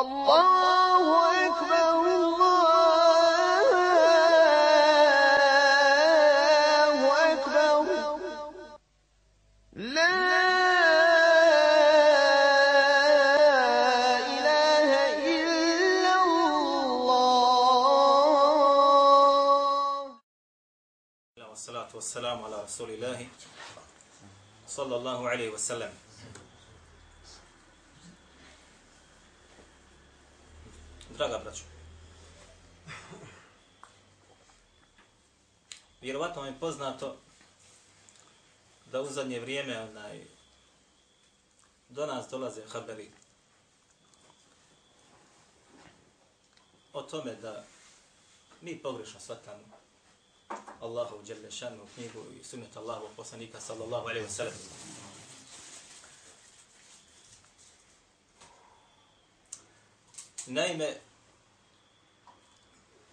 الله أكبر الله أكبر لا إله إلا الله. والصلاة والسلام على رسول الله صلى الله عليه وسلم. Draga braćo, vjerovatno vam je poznato da u zadnje vrijeme onaj, do nas dolaze haberi o tome da mi pogrešno shvatamo Allahu dželle šanu knjigu i sunnet Allahu poslanika sallallahu alejhi ve sellem. Naime,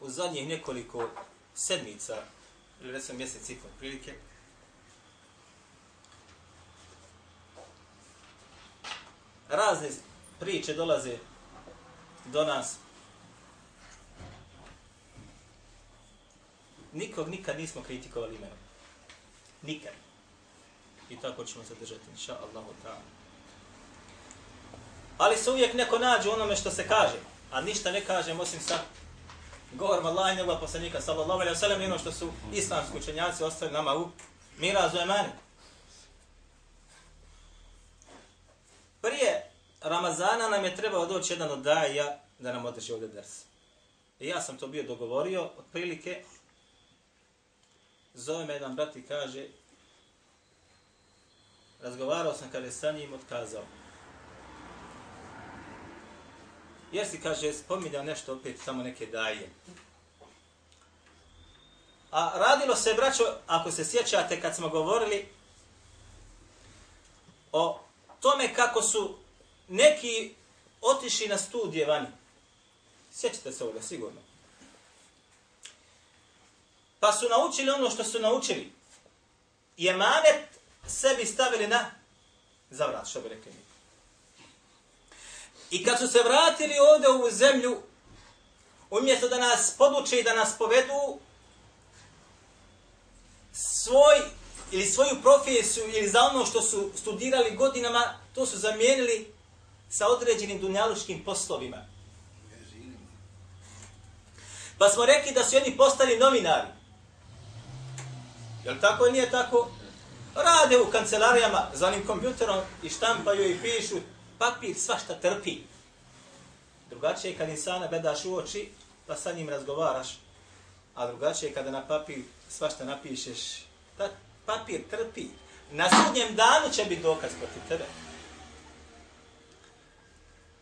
u zadnjih nekoliko sedmica, ili recimo mjesec i pol prilike, razne priče dolaze do nas nikog nikad nismo kritikovali imenom. Nikad. I tako ćemo se držati, inša Allahu ta'ala. Ali se uvijek neko nađe onome što se kaže, a ništa ne kažem osim sa govorom Allah i njegova poslanika, sallallahu alaihi wa sallam, i ono što su islamski učenjaci ostali nama u mirazu emani. Prije Ramazana nam je trebao doći jedan od daja da nam održi ovdje ders. I ja sam to bio dogovorio, otprilike, zove me jedan brat i kaže, razgovarao sam kada je sa njim otkazao. Jesi, kaže, spominjao nešto opet samo neke daje. A radilo se, braćo, ako se sjećate kad smo govorili o tome kako su neki otišli na studije vani. Sjećate se ovoga, sigurno. Pa su naučili ono što su naučili. I emanet sebi stavili na zavrat, što bi rekli mi. I kad su se vratili ovde u zemlju, umjesto da nas poduče i da nas povedu, svoj ili svoju profesiju ili za ono što su studirali godinama, to su zamijenili sa određenim dunjaluškim poslovima. Pa smo rekli da su jedni postali novinari. Jel tako ili nije tako? Rade u kancelarijama za onim kompjuterom i štampaju i pišu. Papir svašta trpi. Drugačije je kad insana gledaš u oči pa sa njim razgovaraš. A drugačije je kada na papir svašta napišeš. Ta papir trpi. Na sudnjem danu će biti dokaz protiv tebe.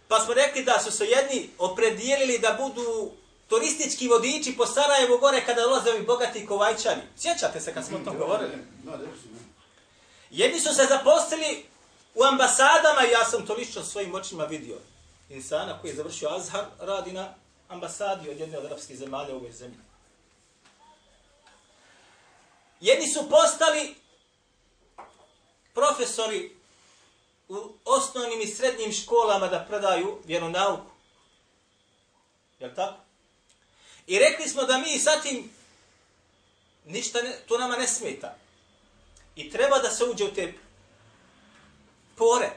Pa smo rekli da su se jedni opredijelili da budu turistički vodiči po Sarajevu gore kada dolaze ovi bogati kovajčani. Sjećate se kad smo o tom govorili? Jedni su se zaposlili u ambasadama ja sam to lično svojim očima vidio. Insana koji je završio Azhar radi na ambasadi od jedne od arapskih zemalja u ovoj zemlji. Jedni su postali profesori u osnovnim i srednjim školama da predaju vjeronauku. Jel tako? I rekli smo da mi sa tim ništa ne, to nama ne smeta. I treba da se uđe u te pore.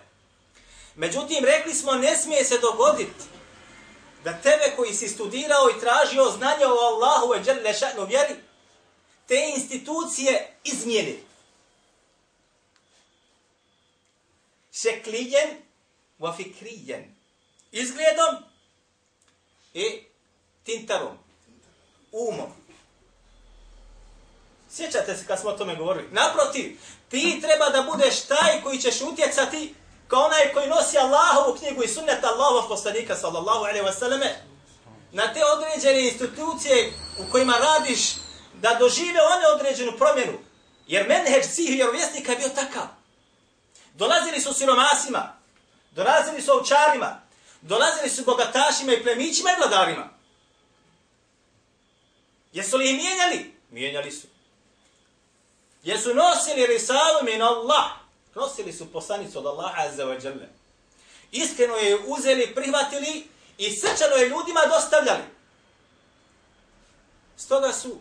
Međutim, rekli smo ne smije se dogoditi da tebe koji si studirao i tražio znanje o Allahu e dželle ša'nu vjeri, te institucije izmijeni. Šeklijen wa fikrijen. Izgledom i tintarom umom. Sjećate se kad smo o tome govorili? Naprotiv, ti treba da budeš taj koji ćeš utjecati kao onaj koji nosi Allahovu knjigu i sunnet Allahovog poslanika sallallahu alaihi wasallame na te određene institucije u kojima radiš da dožive one određenu promjenu. Jer menheđ cih vjerovjesnika je bio takav. Dolazili su siromasima, dolazili su ovčarima, dolazili su bogatašima i plemićima i vladarima. Jesu li ih mijenjali? Mijenjali su. Jesu nosili risalu min Allah? Nosili su poslanicu od Allaha azza wa jalla. Iskreno je uzeli, prihvatili I srčano je ljudima dostavljali. Stoga su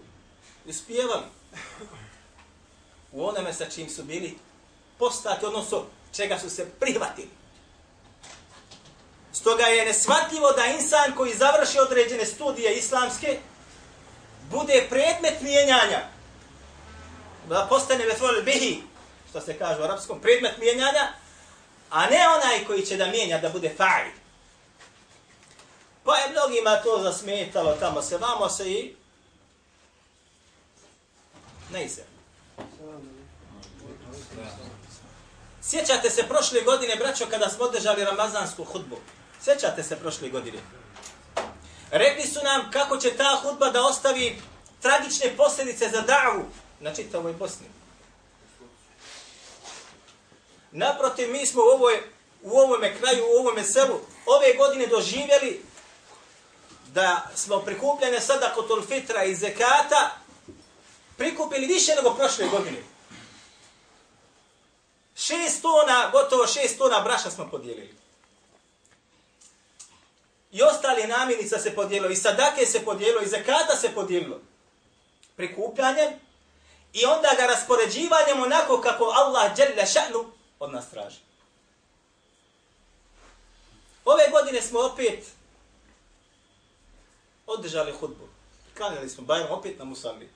uspjevali u onome sa čim su bili postati, odnosno čega su se prihvatili. Stoga je nesvatljivo da insan koji završi određene studije islamske bude predmet mijenjanja. Da postane vefol bihi, što se kaže u arapskom, predmet mijenjanja, a ne onaj koji će da mijenja, da bude fa'id. Pa je mnogima to zasmetalo, tamo se, vamo se i... Ne se. Sjećate se prošle godine, braćo, kada smo održali ramazansku hudbu? Sjećate se prošle godine? Rekli su nam kako će ta hudba da ostavi tragične posljedice za davu na čitavoj Bosni. Naprotiv, mi smo u, ovoj, u ovome kraju, u ovome selu, ove godine doživjeli da smo prikupljene sada kod fitra i zekata prikupili više nego prošle godine. Šest tona, gotovo šest tona braša smo podijelili. I ostali namirnica se podijelilo, i sadake se podijelilo, i zakata se podijelilo. Prikupljanjem i onda ga raspoređivanjem onako kako Allah dželle ša'nu od nas traži. Ove godine smo opet održali hudbu. Klanjali smo bajom opet na musalli.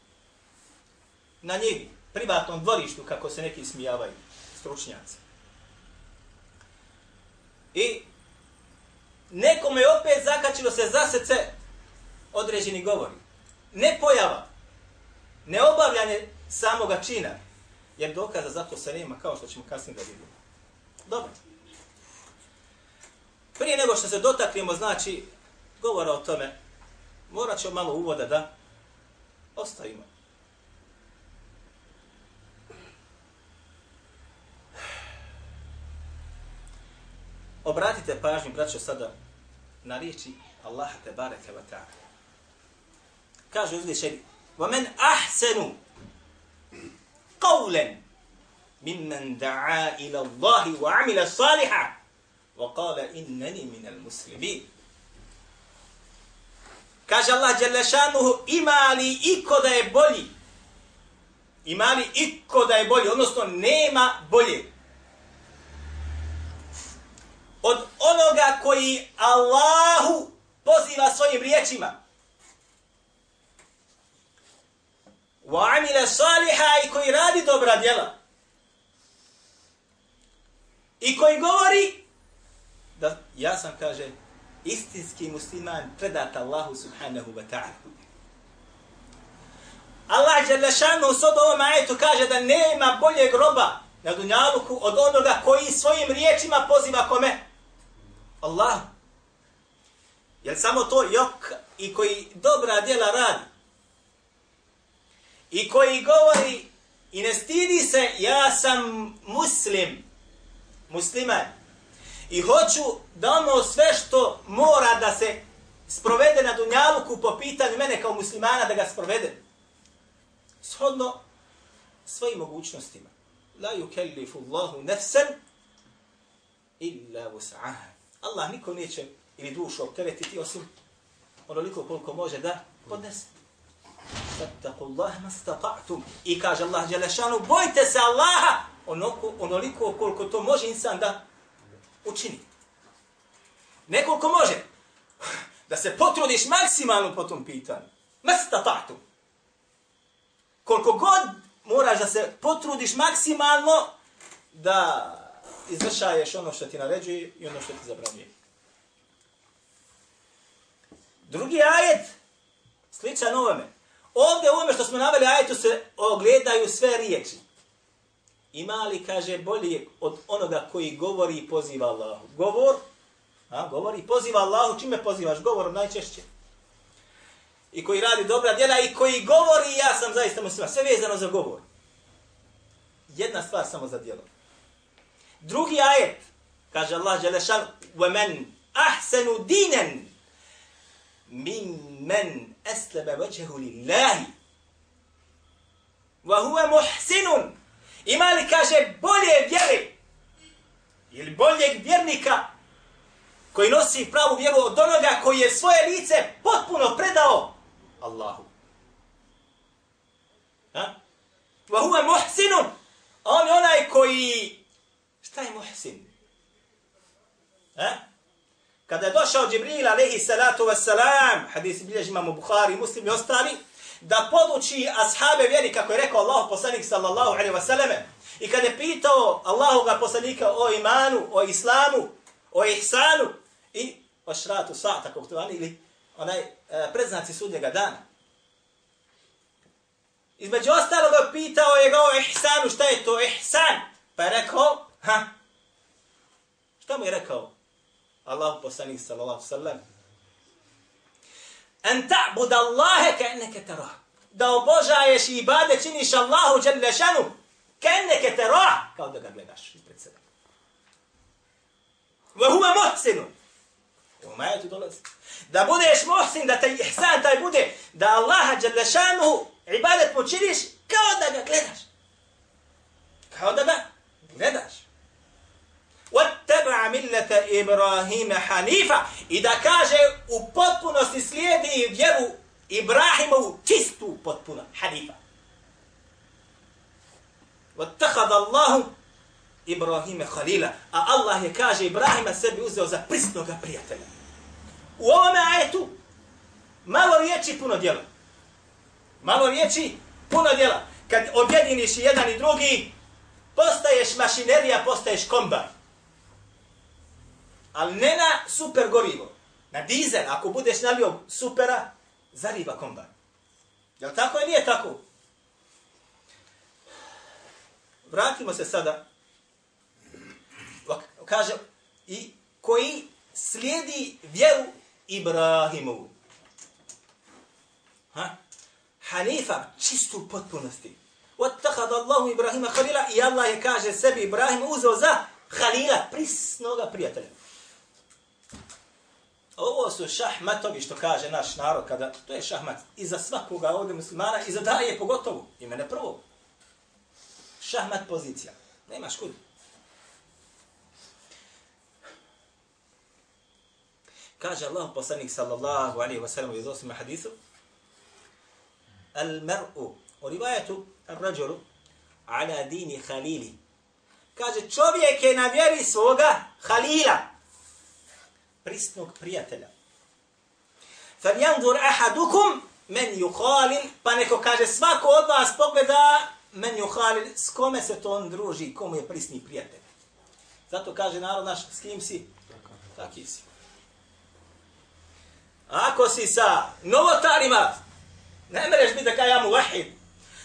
Na njevi, privatnom dvorištu, kako se neki smijavaju, stručnjaci. I nekome je opet zakačilo se za srce određeni govori. Ne pojava, ne obavljanje samoga čina, jer dokaza za to se nema, kao što ćemo kasnije da vidimo. Dobro. Prije nego što se dotaknemo, znači, govora o tome, morat ćemo malo uvoda da ostavimo. Obratite pažnju, braćo, sada na riječi Allaha te bareke wa ta'ala. Kaže uzvišeni, وَمَنْ أَحْسَنُ قَوْلًا مِمَّنْ دَعَا إِلَى اللَّهِ وَعَمِلَ صَالِحًا وَقَالَ إِنَّنِي مِنَ الْمُسْلِمِينَ Kaže Allah Đelešanuhu, ima li iko da je bolji? Ima li iko da je bolji? Odnosno, nema bolje od onoga koji Allahu poziva svojim riječima. Wa amila saliha i koji radi dobra djela. I koji govori da ja sam, kaže, istinski musliman predat Allahu subhanahu wa ta'ala. Allah je lešanu u sodu ovom ajetu kaže da nema boljeg groba na dunjaluku od onoga koji svojim riječima poziva kome? Allah. Jel samo to jok i koji dobra djela radi? I koji govori i ne stidi se, ja sam muslim, musliman. I hoću da ono sve što mora da se sprovede na Dunjaluku po pitanju mene kao muslimana da ga sprovede. Shodno svojim mogućnostima. La yukellifu Allahu nefsen illa vus'aha. Allah niko neće ili dušu opteretiti osim onoliko koliko može da podnese. Fattaku Allah mastata'tum. I kaže Allah Đelešanu, bojte se Allaha onoliko, onoliko koliko to može insan da učini. Nekoliko može. Da se potrudiš maksimalno po tom pitanju. Mastata'tum. Koliko god moraš da se potrudiš maksimalno da izvršaješ ono što ti naređuje i ono što ti zabranjuje. Drugi ajet, sličan ovome. Ovdje u ovome što smo naveli ajetu se ogledaju sve riječi. Ima li, kaže, bolje od onoga koji govori i poziva Allahu? Govor, a, govori i poziva Allahu, čime pozivaš? Govorom najčešće. I koji radi dobra djela i koji govori, ja sam zaista muslima. Sve vezano za govor. Jedna stvar samo za djelo. Drugi ajet, kaže Allah Đelešan, وَمَنْ أَحْسَنُ دِينًا مِنْ أسلب وجهه لله muhsinun. Ima li, kaže, bolje بيري ili boljeg vjernika koji nosi pravu vjeru od onoga koji je svoje lice potpuno predao Allahu. Ha? Wa huwa muhsinun. On je onaj koji... Šta je muhsin? Ha? Kada je došao Džibril alaihi salatu wassalam, hadisi bilježi imamo Bukhari, muslim i ostali, da poduči ashabe vjeri, kako je rekao Allah poslanik sallallahu alaihi wassalame, i kada je pitao Allahoga poslanika o imanu, o islamu, o ihsanu i o šratu sa'ta, kako to ili onaj e, predznaci sudnjega dana. Između ostalog pitao je ga o ihsanu, šta je to ihsan? Pa je rekao, ha, šta mu je rekao? Allah poslanik sallallahu sallam. En ta'bud Allahe ka enneke terah. Da obožaješ i ibade činiš Allahu jalla ka enneke terah. Kao da ga gledaš ispred sebe. Wa huwa muhsinun. U majetu dolazi. Da budeš muhsin, da taj ihsan taj bude, da Allaha jalla ibadet mu činiš kao da ga gledaš. Kao da ga gledaš teba millete Ibrahime Hanifa i da kaže u potpunosti slijedi vjeru Ibrahimovu čistu potpuno Hanifa. Vatakad Allahu Ibrahime Halila, a Allah je kaže Ibrahima sebi uzeo za prisnoga prijatelja. U ovome ajetu malo riječi puno djela. Malo riječi puno djela. Kad objediniš jedan i drugi, postaješ mašinerija, postaješ kombaj ali ne na super gorivo. Na dizel, ako budeš nalio supera, zariba kombajn. Jel tako ili nije tako? Vratimo se sada. Kaže, i koji slijedi vjeru Ibrahimovu. Ha? Hanifa, čistu potpunosti. Ottakad Allahu Ibrahima Halila i Allah je kaže sebi Ibrahim uzeo za Halila, prisnoga prijatelja. Ovo su šahmatovi, što kaže naš narod, kada to je šahmat i za svakoga ovdje muslimana i za daje pogotovo, i mene prvo. Šahmat pozicija. Nemaš kud. Kaže Allah poslanik sallallahu alaihi wa sallam u izosima hadisu, al mar'u, u rivajetu, al rađulu, ala dini halili. Kaže, čovjek je na vjeri svoga halila, prisnog prijatelja. Fal yanzur ahadukum men yukhalil, pa neko kaže svako od vas pogleda men yukhalil, s kome se to on druži, komu je prisni prijatelj. Zato kaže narod naš, s kim si? Taki si. Ako si sa novotarima, ne mereš biti da kaj jamu vahid.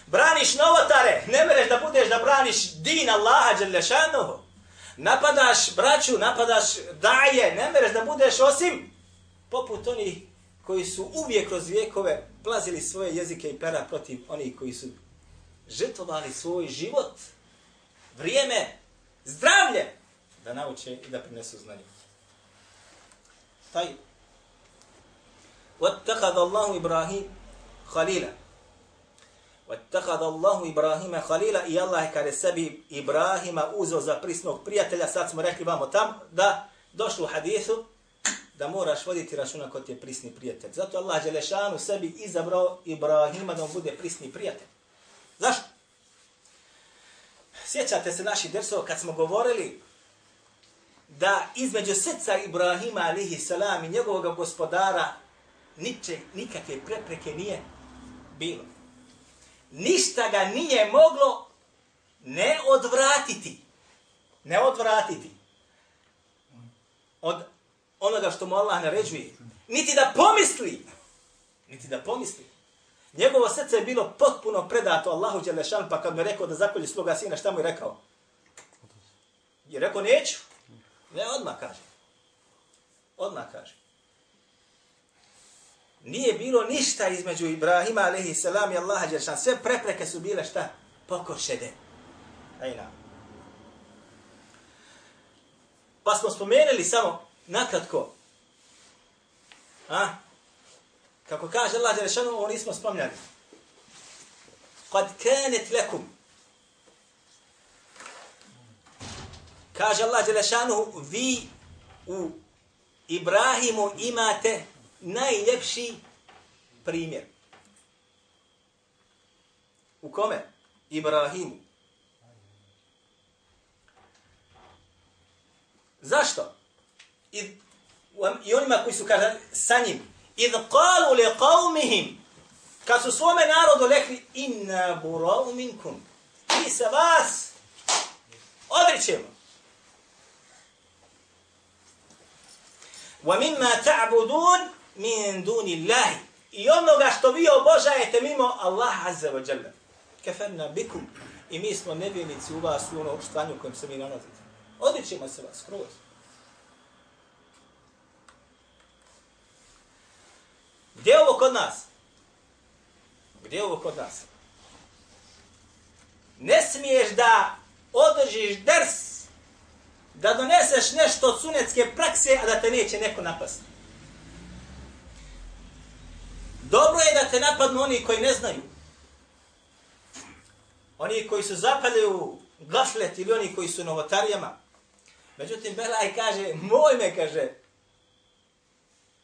Braniš novotare, ne mereš da budeš da braniš din Allaha dželešanohu napadaš braću, napadaš daje, ne mereš da budeš osim poput onih koji su uvijek kroz vijekove plazili svoje jezike i pera protiv onih koji su žrtovali svoj život, vrijeme, zdravlje, da nauče i da prinesu znanje. Taj. وَاتَّخَذَ اللَّهُ إِبْرَاهِيمَ خَلِيلًا وَاتَّخَذَ اللَّهُ إِبْرَاهِيمَ خَلِيلًا I Allah kada sebi Ibrahima uzeo za prisnog prijatelja, sad smo rekli vamo tam, da došlo u hadithu, da moraš voditi računa kod je prisni prijatelj. Zato Allah Đelešanu sebi izabrao Ibrahima da on bude prisni prijatelj. Zašto? Sjećate se naših dersova kad smo govorili da između srca Ibrahima alihi salam i njegovog gospodara niče, nikakve prepreke nije bilo ništa ga nije moglo ne odvratiti. Ne odvratiti. Od onoga što mu Allah naređuje. Niti da pomisli. Niti da pomisli. Njegovo srce je bilo potpuno predato Allahu Đelešan, pa kad mu je rekao da zakolji sloga sina, šta mu je rekao? Je rekao, neću. Ne, odmah kaže. Odmah kaže nije bilo ništa između Ibrahima alaihi salam i Allaha Đeršan. Sve prepreke su bile šta? Pokošede. Ajna. Pa smo spomenuli samo nakratko. A? Kako kaže Allah Đeršan, ovo nismo spomnjali. Kad kanet lekum. Kaže Allah Đeršanu, vi u Ibrahimu imate najljepši primjer. U kome? Ibrahimu. Zašto? I, I onima koji su kaže sa njim. Idh qalu li qavmihim. Kad su svome narodu rekli inna burau minkum. Mi se vas odričemo. Wa mimma ta'budun min duni Allahi. I onoga što vi obožajete mimo Allah azza wa jalla. Kafanna bikum. I mi smo nevjenici u vas u ono stanju u kojem se mi nalazite. Odričemo se vas kroz. Gdje je ovo kod nas? Gdje je ovo kod nas? Ne smiješ da održiš ders, da doneseš nešto od sunetske prakse, a da te neće neko napasti. Dobro je da te napadnu oni koji ne znaju. Oni koji su zapali u gaflet ili oni koji su novotarijama. Međutim, Belaj kaže, moj me kaže,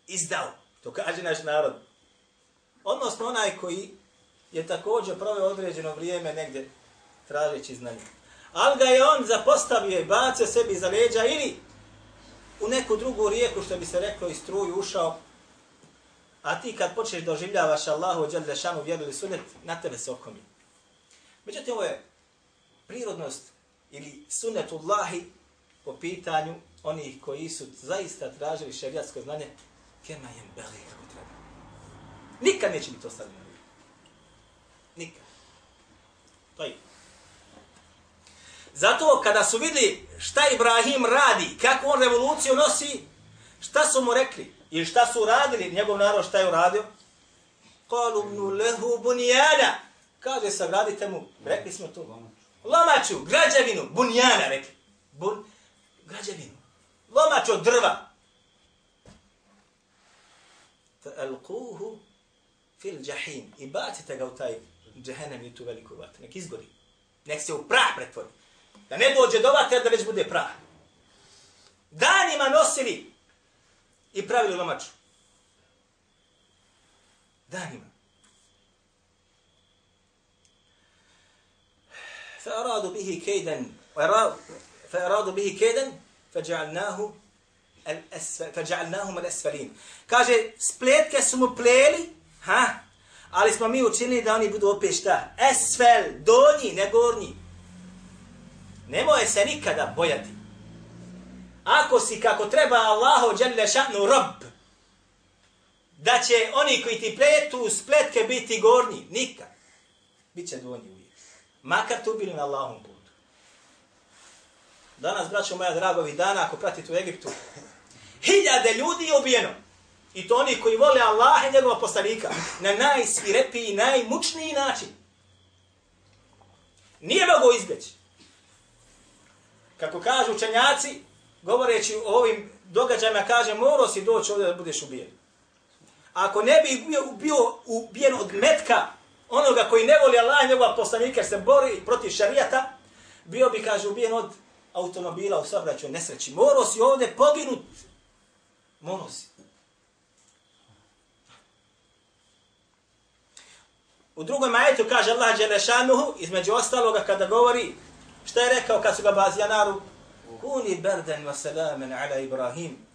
izdao. To kaže naš narod. Odnosno onaj koji je također proveo određeno vrijeme negdje tražeći znanje. Ali ga je on zapostavio i bacio sebi za leđa ili u neku drugu rijeku, što bi se reklo, i struju ušao. A ti kad počneš doživljavaš Allahu ođel dešanu vjeru ili sunet, na tebe se okomi. Međutim, ovo je prirodnost ili sunetullahi po pitanju onih koji su zaista tražili šerijatsko znanje, kema jem beli kako treba. Nikad neće biti ostavljeno. Nikad. To je. Zato kada su vidli šta Ibrahim radi, kako on revoluciju nosi, šta su mu rekli? I šta su radili, njegov narod šta je uradio? Kalu mnu lehu bunijana. Kaže, sagradite mu, rekli smo to. Lomaču, građevinu, bunijana, rekli. Bun, građevinu, Lomaču, drva. Fa alquhu fil jahim. I bacite ga u taj džehennem i tu veliku vatru. Nek izgori. Nek se u prah pretvori. Da ne dođe do vatra, da već bude prah. Danima nosili i pravili lomaču. Danima. فأرادوا به كيدا فأرادوا به كيدا فجعلناه فجعلناهم الاسفلين kaže spletke su mu pleli ha ali smo mi učinili da oni budu opet šta esfel donji ne gornji nemoj se nikada bojati ako si kako treba Allahu dželle šanu rob da će oni koji ti pletu spletke biti gornji nikad biće donji uvijek makar tu bili na Allahom putu Danas, braćo moja dragovi, dana, ako pratite u Egiptu, hiljade ljudi je ubijeno. I to oni koji vole Allaha i njegova poslanika na najsvirepiji, najmučniji način. Nije mogo izbjeći. Kako kažu učenjaci, govoreći o ovim događajima, kaže, morao si doći ovdje da budeš ubijen. Ako ne bi bio, bio ubijen od metka onoga koji ne voli Allah i njegova poslanika, jer se bori protiv šarijata, bio bi, kaže, ubijen od automobila u sabraću nesreći. Morao si ovdje poginut Monosi. U drugom majetu kaže Allah Đelešanuhu, između ostaloga kada govori, šta je rekao kad su ga bazijanaru? Kuni berden wa salamen ala Ibrahim.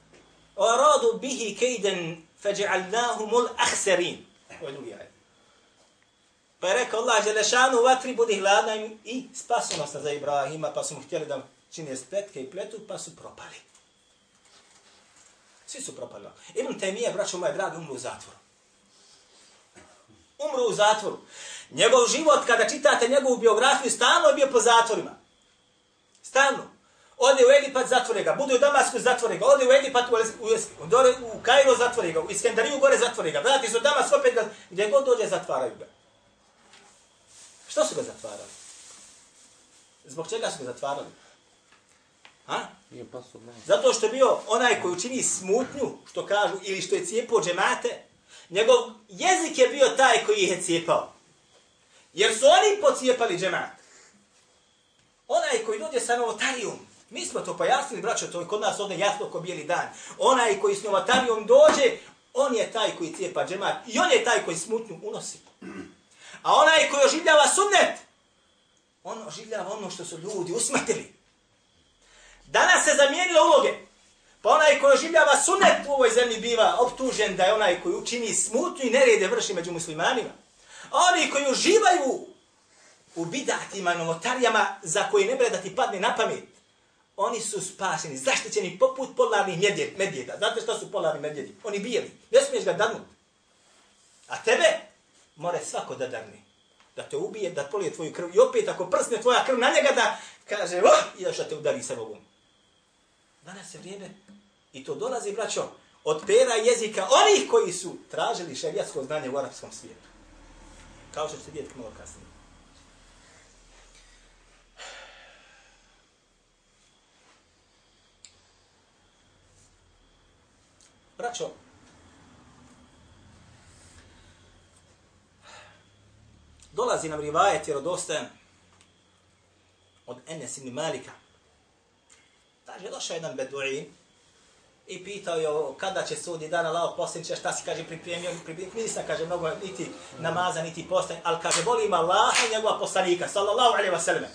O radu bihi kejden feđa'alnahumul ahserin. Ovo je drugi ajet. Pa je rekao Allah Želešanu, vatri budi hladna i spasonosna za Ibrahima, pa su mu htjeli da čine spletke i pletu, pa su propali. Svi su propali. Ibn Temije, braćo moje dragi, umru u zatvoru. Umru u zatvoru. Njegov život, kada čitate njegovu biografiju, stalno je bio po zatvorima. Stalno. Ode u Egipat, zatvore ga. Bude u Damasku, zatvore ga. Ode u Egipat, u, u, u, u Kairo, zatvore ga. U Iskendariju, gore, zatvore ga. Vrati se u Damas, opet ga. Gdje god dođe, zatvaraju ga. Što su ga zatvarali? Zbog čega su ga zatvarali? Ha? Nije pasu Zato što je bio onaj koji učini smutnju, što kažu, ili što je cijepao džemate, njegov jezik je bio taj koji ih je cijepao. Jer su oni pocijepali džemat. Onaj koji dođe sa novotarijom, Mi smo to pojasnili, braćo, to je kod nas ovdje jasno ko bijeli dan. Onaj koji s novatarijom dođe, on je taj koji cijepa džemat i on je taj koji smutnju unosi. A onaj koji oživljava sunnet, on oživljava ono što su ljudi usmrtili. Danas se zamijenile uloge. Pa onaj koji oživljava sunnet u ovoj zemlji biva optužen da je onaj koji učini smutnju i nerede vrši među muslimanima. A oni koji uživaju u bidatima, novotarijama za koji ne bre da ti padne na pamet, oni su spašeni, zaštićeni poput polarnih medvjeda. Znate šta su polarni medvjedi? Oni bijeli. Ne smiješ ga dadnut. A tebe more svako da darni. Da te ubije, da polije tvoju krv. I opet ako prsne tvoja krv na njega da kaže, oh, i da te udari sa Bogom. Danas je vrijeme i to dolazi, braćo, od pera jezika onih koji su tražili šerijatsko znanje u arapskom svijetu. Kao što ćete vidjeti malo kasnije. Braćo, dolazi nam rivajet jer odostajem od Enes ibn Malika. Kaže, došao jedan beduin i pitao je kada će sudi dana lao posljednice, šta si kaže pripremio, pripremio, nisam kaže mnogo niti namaza, niti postaje, ali kaže, volim Allaha i njegova poslanika, sallallahu alaihi wa sallam.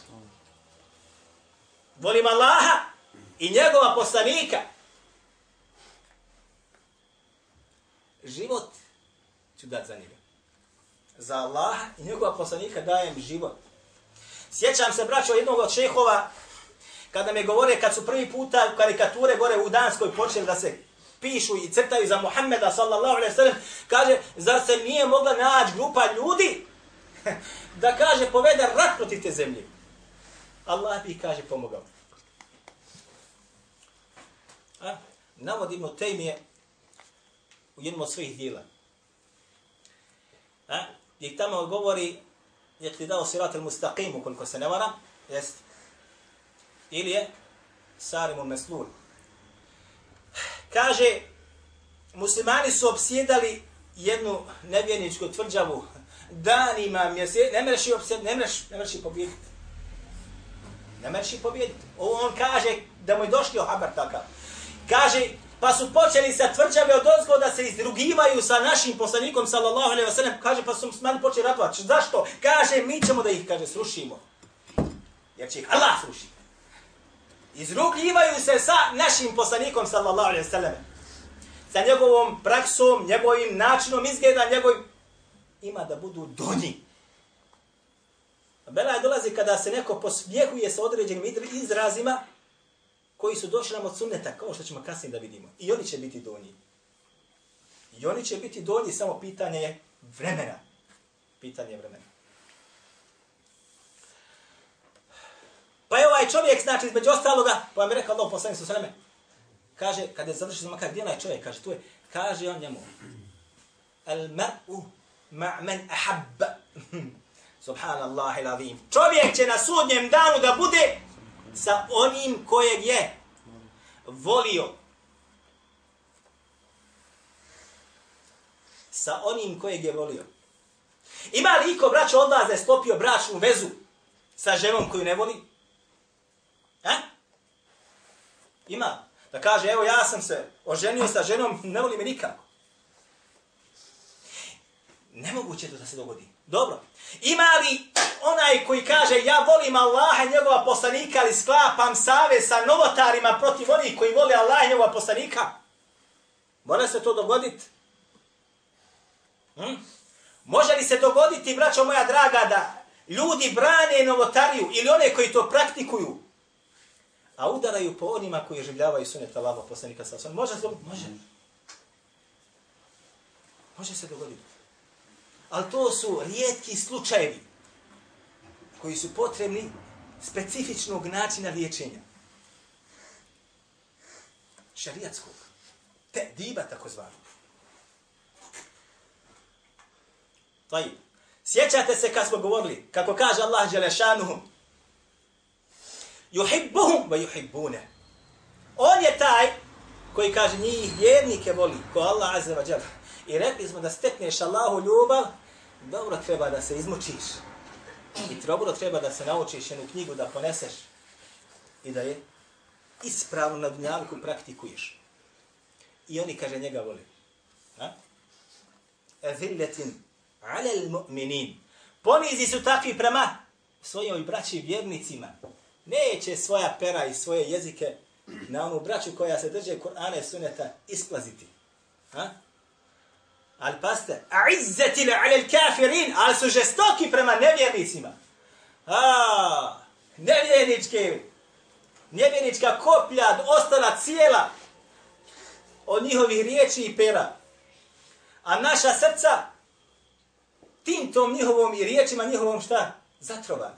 Volim Allaha i njegova poslanika. Život ću dat za njega. Za Allaha i njegova poslanika dajem život. Sjećam se, braćo, jednog od šehova, kada me govore, kad su prvi puta karikature gore u Danskoj počeli da se pišu i crtaju za Muhammeda sallallahu alaihi sallam, kaže, zar se nije mogla naći grupa ljudi da kaže, povede rat protiv te zemlje. Allah bi, kaže, pomogao. A? Navodimo tejmije u jednom od svojih dijela. A? Gdje tamo govori, je ti dao sirat al-mustaqim, ukoliko se ne vara, jest. ili je Sarimun Meslul. Kaže, muslimani su obsjedali jednu nevjerničku tvrđavu danima, mjesec, ne mreš i obsjed, ne mreš, ne mreš i pobjediti. Ne mreš i pobjediti. Ovo on kaže da mu je došli o takav. Kaže, pa su počeli sa tvrđave od ozgo da se izrugivaju sa našim poslanikom, sallallahu alaihi wa sallam, kaže, pa su muslimani počeli ratovati. Zašto? Kaže, mi ćemo da ih, kaže, srušimo. Jer će ih Allah srušiti izrugljivaju se sa našim poslanikom sallallahu alejhi ve sellem. Sa njegovom praksom, njegovim načinom izgleda, njegovim ima da budu donji. Bela je dolazi kada se neko posmjehuje sa određenim izrazima koji su došli nam od sunneta, kao što ćemo kasnije da vidimo. I oni će biti donji. I oni će biti donji, samo pitanje je vremena. Pitanje je vremena. Pa je ovaj čovjek, znači, između ostaloga, pa mi rekao Allah poslanik sa sveme, kaže, kada je završio za makar, gdje onaj čovjek, kaže, tu je, kaže on njemu, al mar'u ma'men ahabba. Subhanallah il Čovjek će na sudnjem danu da bude sa onim kojeg je volio. Sa onim kojeg je volio. Ima li iko braćo od vas da je sklopio bračnu vezu sa ženom koju ne voli? E? Ima. Da kaže, evo ja sam se oženio sa ženom, ne voli me nikako. Nemoguće to da se dogodi. Dobro. Ima li onaj koji kaže, ja volim Allaha i njegova poslanika, ali sklapam save sa novotarima protiv onih koji vole Allaha i njegova poslanika? Mora se to dogoditi? Hm? Može li se dogoditi, braćo moja draga, da ljudi brane novotariju ili one koji to praktikuju, a udaraju po onima koji življavaju sunet Allaha poslanika sa osam. Može se Može. Može se dogoditi. Ali to su rijetki slučajevi koji su potrebni specifičnog načina liječenja. Šarijatskog. Te diba tako zvano. Taj. Sjećate se kad smo govorili, kako kaže Allah Đelešanuhum, Juhibbuhum ve juhibbune. On je taj koji kaže njih vjernike voli, ko Allah azza wa jalla. I rekli smo da stekneš Allahu ljubav, dobro treba da se izmučiš. I dobro treba da se naučiš jednu knjigu da poneseš i da je ispravno na dunjalku praktikuješ. I oni, kaže, njega voli. Ha? Eziletin alel mu'minin. Ponizi su takvi prema svojoj braći vjernicima. Neće svoja pera i svoje jezike na onu braću koja se drže Kur'ana i suneta isplaziti. Ha? Ali paste, a'izzetile alel kafirin, ali su žestoki prema nevjernicima. A, nevjerničke, nevjernička koplja ostala cijela od njihovih riječi i pera. A naša srca tim tom njihovom i riječima njihovom šta? Zatrovan.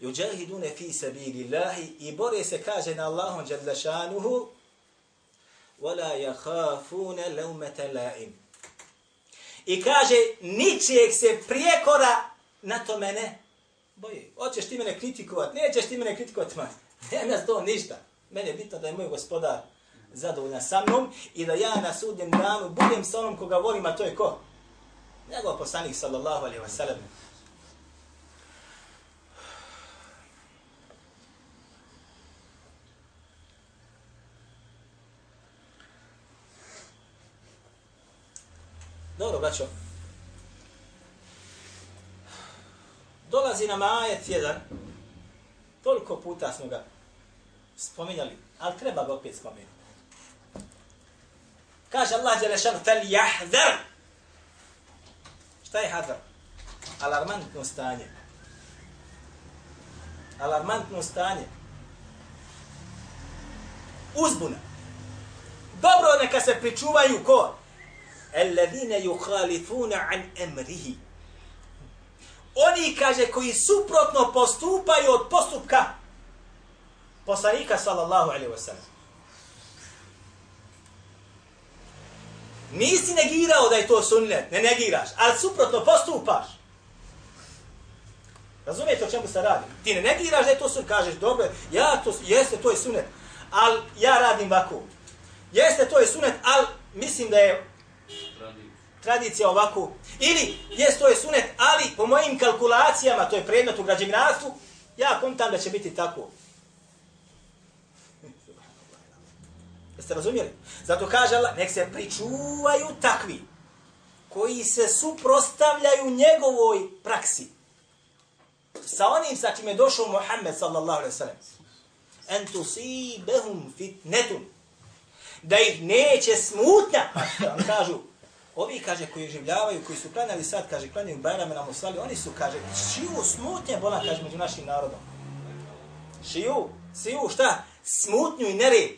Juđahidune fi sabili Allahi i bore se kaže na Allahom džadlašanuhu وَلَا يَخَافُونَ لَوْمَةَ لَائِمِ I kaže, ničijeg se prijekora na to mene boje. Hoćeš ti mene kritikovat, nećeš ti mene kritikovat, ma, nema to ništa. Mene je bitno da je moj gospodar zadovoljan sa mnom i da ja na sudnjem danu budem sa onom koga volim, a to je ko? Njegov poslanik, sallallahu alaihi wa sallam. Dobro, braćo. Dolazi nam ajet jedan. Toliko puta smo ga spominjali, ali treba ga opet spomenuti. Kaže Allah Đelešanu, fel jahdar. Šta je hadar? Alarmantno stanje. Alarmantno stanje. Uzbuna. Dobro neka se pričuvaju ko? Alladine yukhalifuna an emrihi. Oni, kaže, koji suprotno postupaju od postupka poslanika, sallallahu alaihi wa sallam. Nisi negirao da je to sunnet, ne negiraš, ali suprotno postupaš. Razumijete o čemu se radi? Ti ne negiraš da je to sunnet, kažeš, dobro, ja to, jeste, to je sunnet, ali ja radim ovako. Jeste, to je sunnet, ali mislim da je tradicija ovako. Ili, jes, to je sunet, ali po mojim kalkulacijama, to je predmet u građevinarstvu, ja kontam da će biti tako. Jeste razumjeli? Zato kaže Allah, nek se pričuvaju takvi koji se suprostavljaju njegovoj praksi. Sa onim sa čime je došao Muhammed sallallahu alaihi sallam. En tusibehum fitnetun. Da ih neće smutnja. Pa kažu, Ovi, kaže, koji življavaju, koji su klanjali sad, kaže, klanjaju Bajrame na Musali, oni su, kaže, šiju smutnje bola, kaže, među našim narodom. Šiju, siju, šta? Smutnju i nered.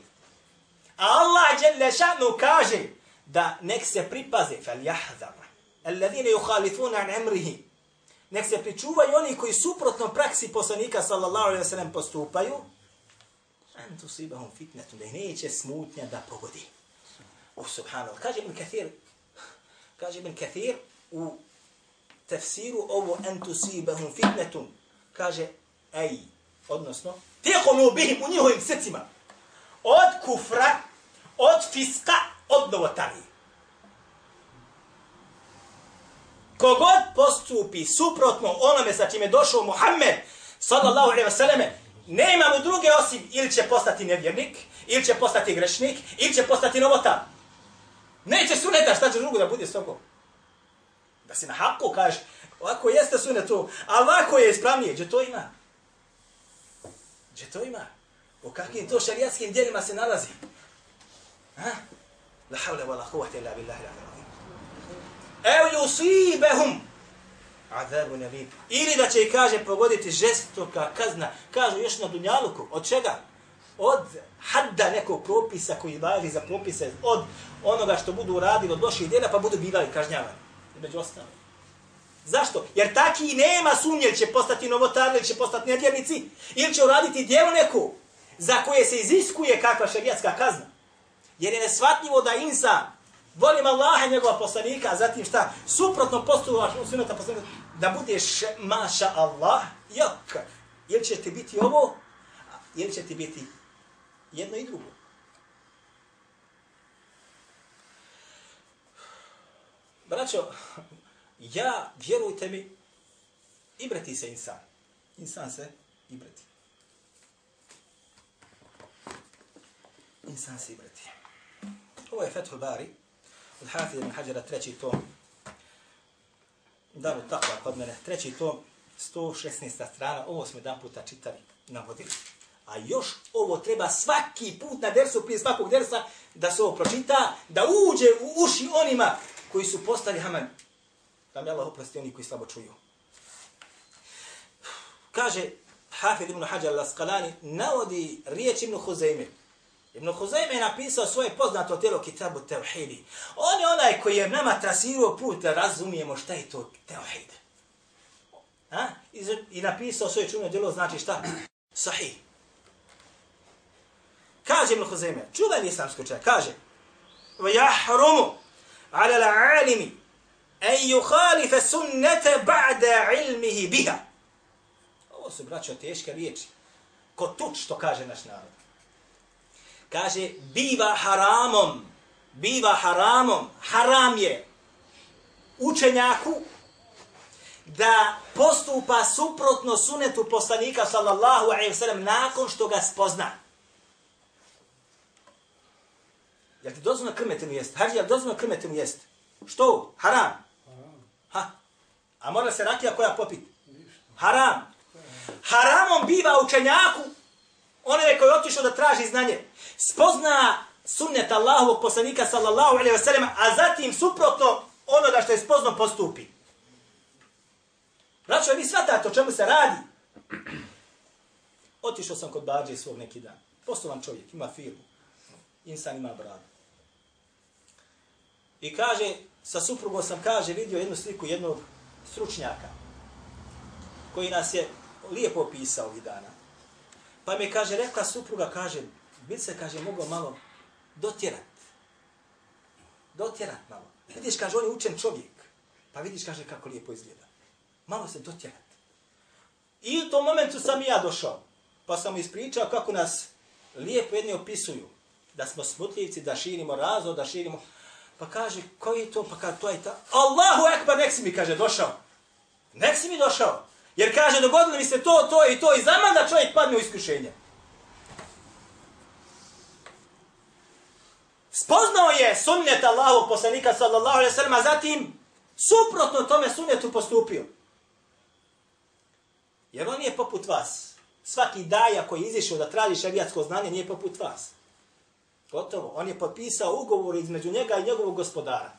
A Allah, dželle šanu, kaže, da nek se pripaze, fel jahzar, alladine yuhalifuna an emrihi, nek se pričuvaju oni koji suprotno praksi poslanika, sallallahu alaihi wa sallam, postupaju, an tusibahum fitnetu, da neće smutnja da pogodi. Oh, subhanallah. Kaže Ibn Kathir, kaže Ibn Kathir u tefsiru ovo entusibahum fitnetum. kaže ej, odnosno, tijekonu bihim u njihovim srcima, od kufra, od fiska, od novotarije. Kogod postupi suprotno onome sa čime je došao Muhammed, sallallahu alaihi vseleme, ne nema mu druge osim ili će postati nevjernik, ili će postati grešnik, ili će postati novotar. Neće suneta, šta će drugo da bude s tobom? Da si na haku kažeš, ovako jeste sunet to, a ovako je ispravnije, gdje to ima? Gdje to ima? U kakvim to šarijatskim dijelima se nalazi? Ha? La havle wa la huvate illa billahi la azim. Ev yusibehum azabu nabib. Ili da će i kaže pogoditi žestoka kazna. Kažu još na dunjaluku. Od čega? Od hadda nekog propisa koji važi za propise. Od onoga što budu uradili od loših djela pa budu bivali kažnjavani. Među ostalo. Zašto? Jer taki nema sumnje će postati novotar ili će postati nedjernici ili će uraditi djelo neku za koje se iziskuje kakva šarijatska kazna. Jer je nesvatljivo da insan volim Allaha njegova poslanika, a zatim šta? Suprotno postupaš u sunata poslanika, da budeš maša Allah, jok. Ili će ti biti ovo, ili će ti biti jedno i drugo. Braćo, ja, vjerujte mi, ibrati se insan. Insan se ibrati. Insan se ibrati. Ovo je Fethul Bari, od Hafiz ibn Hađara, treći tom, Daru takva kod mene, treći tom, 116. strana, ovo smo jedan puta čitali, navodili. A još ovo treba svaki put na dersu, prije svakog dersa, da se ovo pročita, da uđe u uši onima koji su postali haman. Da mi Allah oprosti oni koji slabo čuju. Kaže Hafid ibn Hajar al-Asqalani, navodi riječ ibn Huzeyme. Ibn Huzeyme je napisao svoje poznato tijelo Kitabu Tevhidi. On je onaj koji je nama trasirao put da razumijemo šta je to Tevhid. Ha? I, I napisao svoje čumno djelo znači šta? Sahih. Kaže Ibn Huzayme, čuveni islamski učenjak, kaže وَيَحْرُمُ عَلَى الْعَالِمِ أَنْ يُخَالِفَ سُنَّةَ بَعْدَ عِلْمِهِ بِهَا Ovo su, braćo, teške riječi. Ko tuč, što kaže naš narod. Kaže, biva haramom, biva haramom, haram je učenjaku da postupa suprotno sunetu poslanika sallallahu alaihi wa sallam nakon što ga spozna. Jel ti dozvoljno krmetinu jest? Hađi, jel dozvoljno krmetinu jest? Što? Haram. Ha. A mora se rakija koja popit? Haram. Haramom biva učenjaku, onaj koji je otišao da traži znanje, spozna sunnet Allahovog poslanika sallallahu alaihi wasallam, a zatim suprotno ono da što je spozno postupi. Braćo, vi shvatate o čemu se radi? Otišao sam kod Bađe svog neki dan. Poslovan čovjek, ima firmu. Insan ima bradu. I kaže, sa suprugom sam, kaže, vidio jednu sliku jednog stručnjaka koji nas je lijepo opisao ovih dana. Pa mi kaže, rekla supruga, kaže, bi se, kaže, mogao malo dotjerat. Dotjerat malo. Vidiš, kaže, on je učen čovjek. Pa vidiš, kaže, kako lijepo izgleda. Malo se dotjerat. I u tom momentu sam i ja došao. Pa sam ispričao kako nas lijepo jedni opisuju. Da smo smutljivci, da širimo razo, da širimo... Pa kaže, koji je to? Pa kaže, to je ta... Allahu ekbar, nek si mi, kaže, došao. Nek si mi došao. Jer kaže, dogodilo mi se to, to i to i zaman da čovjek padne u iskušenje. Spoznao je sunnet Allahu poslanika sallallahu alaihi sallam, a zatim suprotno tome sunnetu postupio. Jer on je poput vas. Svaki daja koji je izišao da traži šarijatsko znanje nije poput vas. Gotovo. On je potpisao ugovor između njega i njegovog gospodara.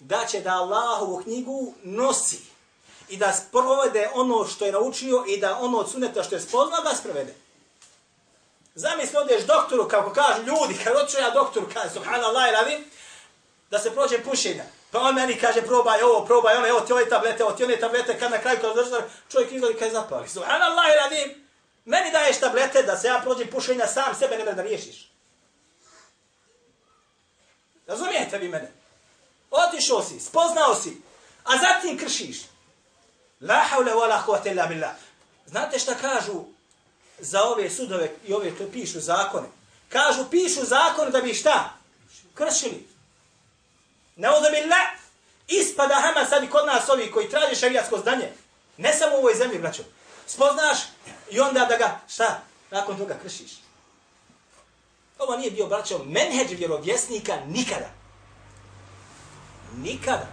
Da će da Allahovu knjigu nosi i da sprovede ono što je naučio i da ono od suneta što je spoznao da sprovede. Zamisli, odeš doktoru, kako kažu ljudi, kad odšu ja doktoru, kaže, subhanallah i da se prođe pušenja. Pa on meni kaže, probaj ovo, probaj ono, evo ti ove tablete, evo ti one tablete, kad na kraju kad završi, čovjek izgleda kaj zapali. Subhanallah i radim, meni daješ tablete da se ja prođem pušenja, sam sebe ne da riješiš. Razumijete vi mene? Otišao si, spoznao si, a zatim kršiš. La haule wa la quwwata illa billah. Znate šta kažu za ove sudove i ove to pišu zakone? Kažu pišu zakon da bi šta? Kršili. Ne billah. Ispada hama sad kod nas ovi koji traže šarijatsko zdanje. Ne samo u ovoj zemlji, braćo. Spoznaš i onda da ga, šta? Nakon toga kršiš. Ovo nije bio, braćo, menheđ vjerovjesnika nikada. Nikada.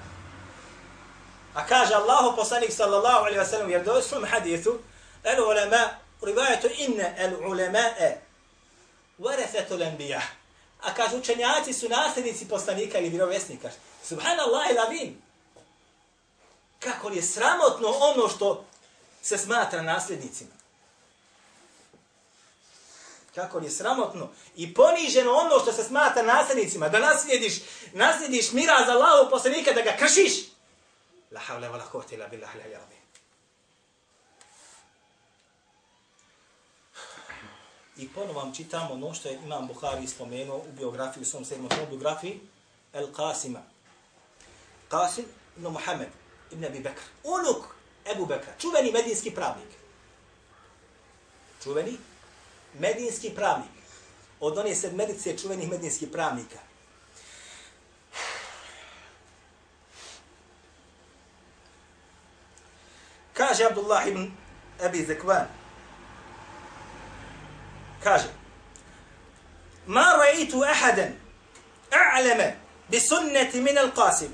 A kaže Allahu poslanik sallallahu alaihi wa sallam, jer došlom hadithu, el ulema, rivajetu inne el ulemae, varethetu lembija. A kaže, učenjaci su nasljednici poslanika ili vjerovjesnika. Subhanallah il avim. Kako je sramotno ono što se smatra nasljednicima. Kako je sramotno i poniženo ono što se smatra nasljednicima. Da naslijediš, naslijediš mira za Allahu poslanika da ga kršiš. La havle wa la kuvvete illa billah la ya'lam. I ponovo vam čitamo ono što je Imam Buhari spomenuo u biografiji, u svom sedmom tomu biografiji, El Qasima. Qasim ibn Muhammed ibn Abi Bekr. Unuk Ebu Bekra, čuveni medijski pravnik. Čuveni medinski pravnik. Od one sedmerice čuvenih medinskih pravnika. Kaže Abdullah ibn Abi Zekvan, kaže Ma ra'aytu ahadan a'lama bi sunnati min al-Qasim.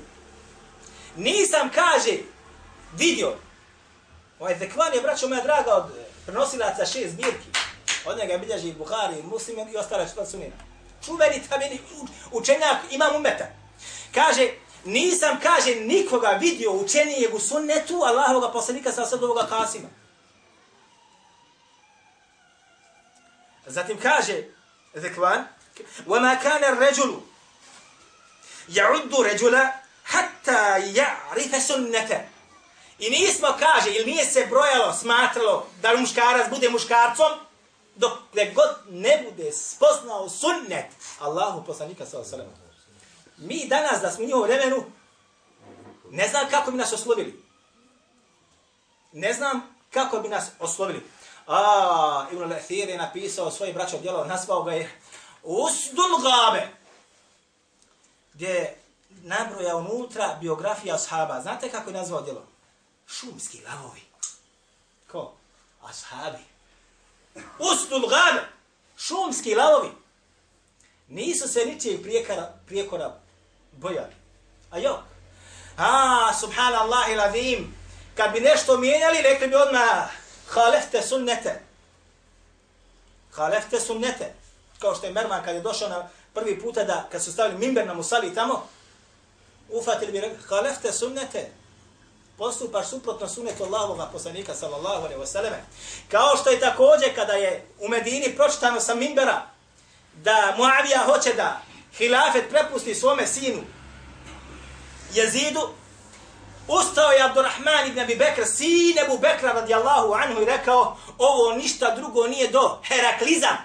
Nisam kaže vidio. Ovaj zekvan je braćo moja draga od prenosilaca šest zbirki. Od njega bilježi Buhari, Muslim i ostale četvrta sunina. Čuveni tabini učenjak imam umeta. Kaže, nisam, kaže, nikoga vidio učenijeg u sunnetu Allahovog poslanika sa sad ovoga Kasima. Zatim kaže, Zekvan, وَمَا كَانَ الرَّجُلُ يَعُدُّ رَجُلَ حَتَّى يَعْرِفَ سُنَّةَ I nismo, kaže, ili nije se brojalo, smatralo da muškarac bude muškarcom, dok god ne bude spoznao sunnet Allahu poslanika sa osalema. Mi danas da smo u njihovom vremenu, ne znam kako bi nas oslovili. Ne znam kako bi nas oslovili. A, Ibn Lathir je napisao svoje braćo djelo, nazvao ga je Usdul Gabe, gdje je nabroja unutra biografija ashaba. Znate kako je nazvao djelo? Šumski lavovi. Ko? Ashabi. Ustul gane, Šumski lavovi. Nisu se ničijeg prijekora, prijekora bojali. A jo. A, subhanallah il azim. Kad bi nešto mijenjali, rekli bi odmah, halefte sunnete. Halefte sunnete. Kao što je Merman kad je došao na prvi puta da, kad su stavili mimber na musali tamo, ufatili bi rekli, halefte sunnete. Postupaš suprotno sunetu Allahovog poslanika sallallahu alejhi ve selleme. Kao što je takođe kada je u Medini pročitano sa minbera da Muavija hoće da hilafet prepusti svome sinu Jezidu, Ustao je Abdurrahman ibn Abi Bekr, sin Abu Bekra radijallahu anhu i rekao, ovo ništa drugo nije do Heraklizam.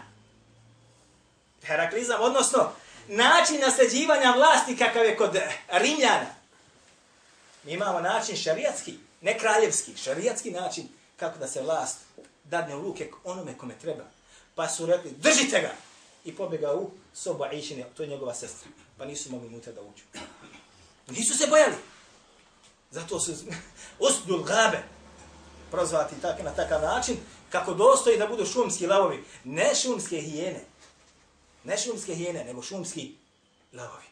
Heraklizam, odnosno način nasljeđivanja vlasti kakav je kod Rimljana. Mi imamo način šarijatski, ne kraljevski, šarijatski način kako da se vlast dadne u ruke onome kome treba. Pa su rekli, držite ga! I pobjega u sobu Aishine, to je njegova sestra. Pa nisu mogli unutra da uđu. Nisu se bojali. Zato su usdul gabe prozvati tak, na takav način kako dostoji da budu šumski lavovi. Ne šumske hijene. Ne šumske hijene, nego šumski lavovi.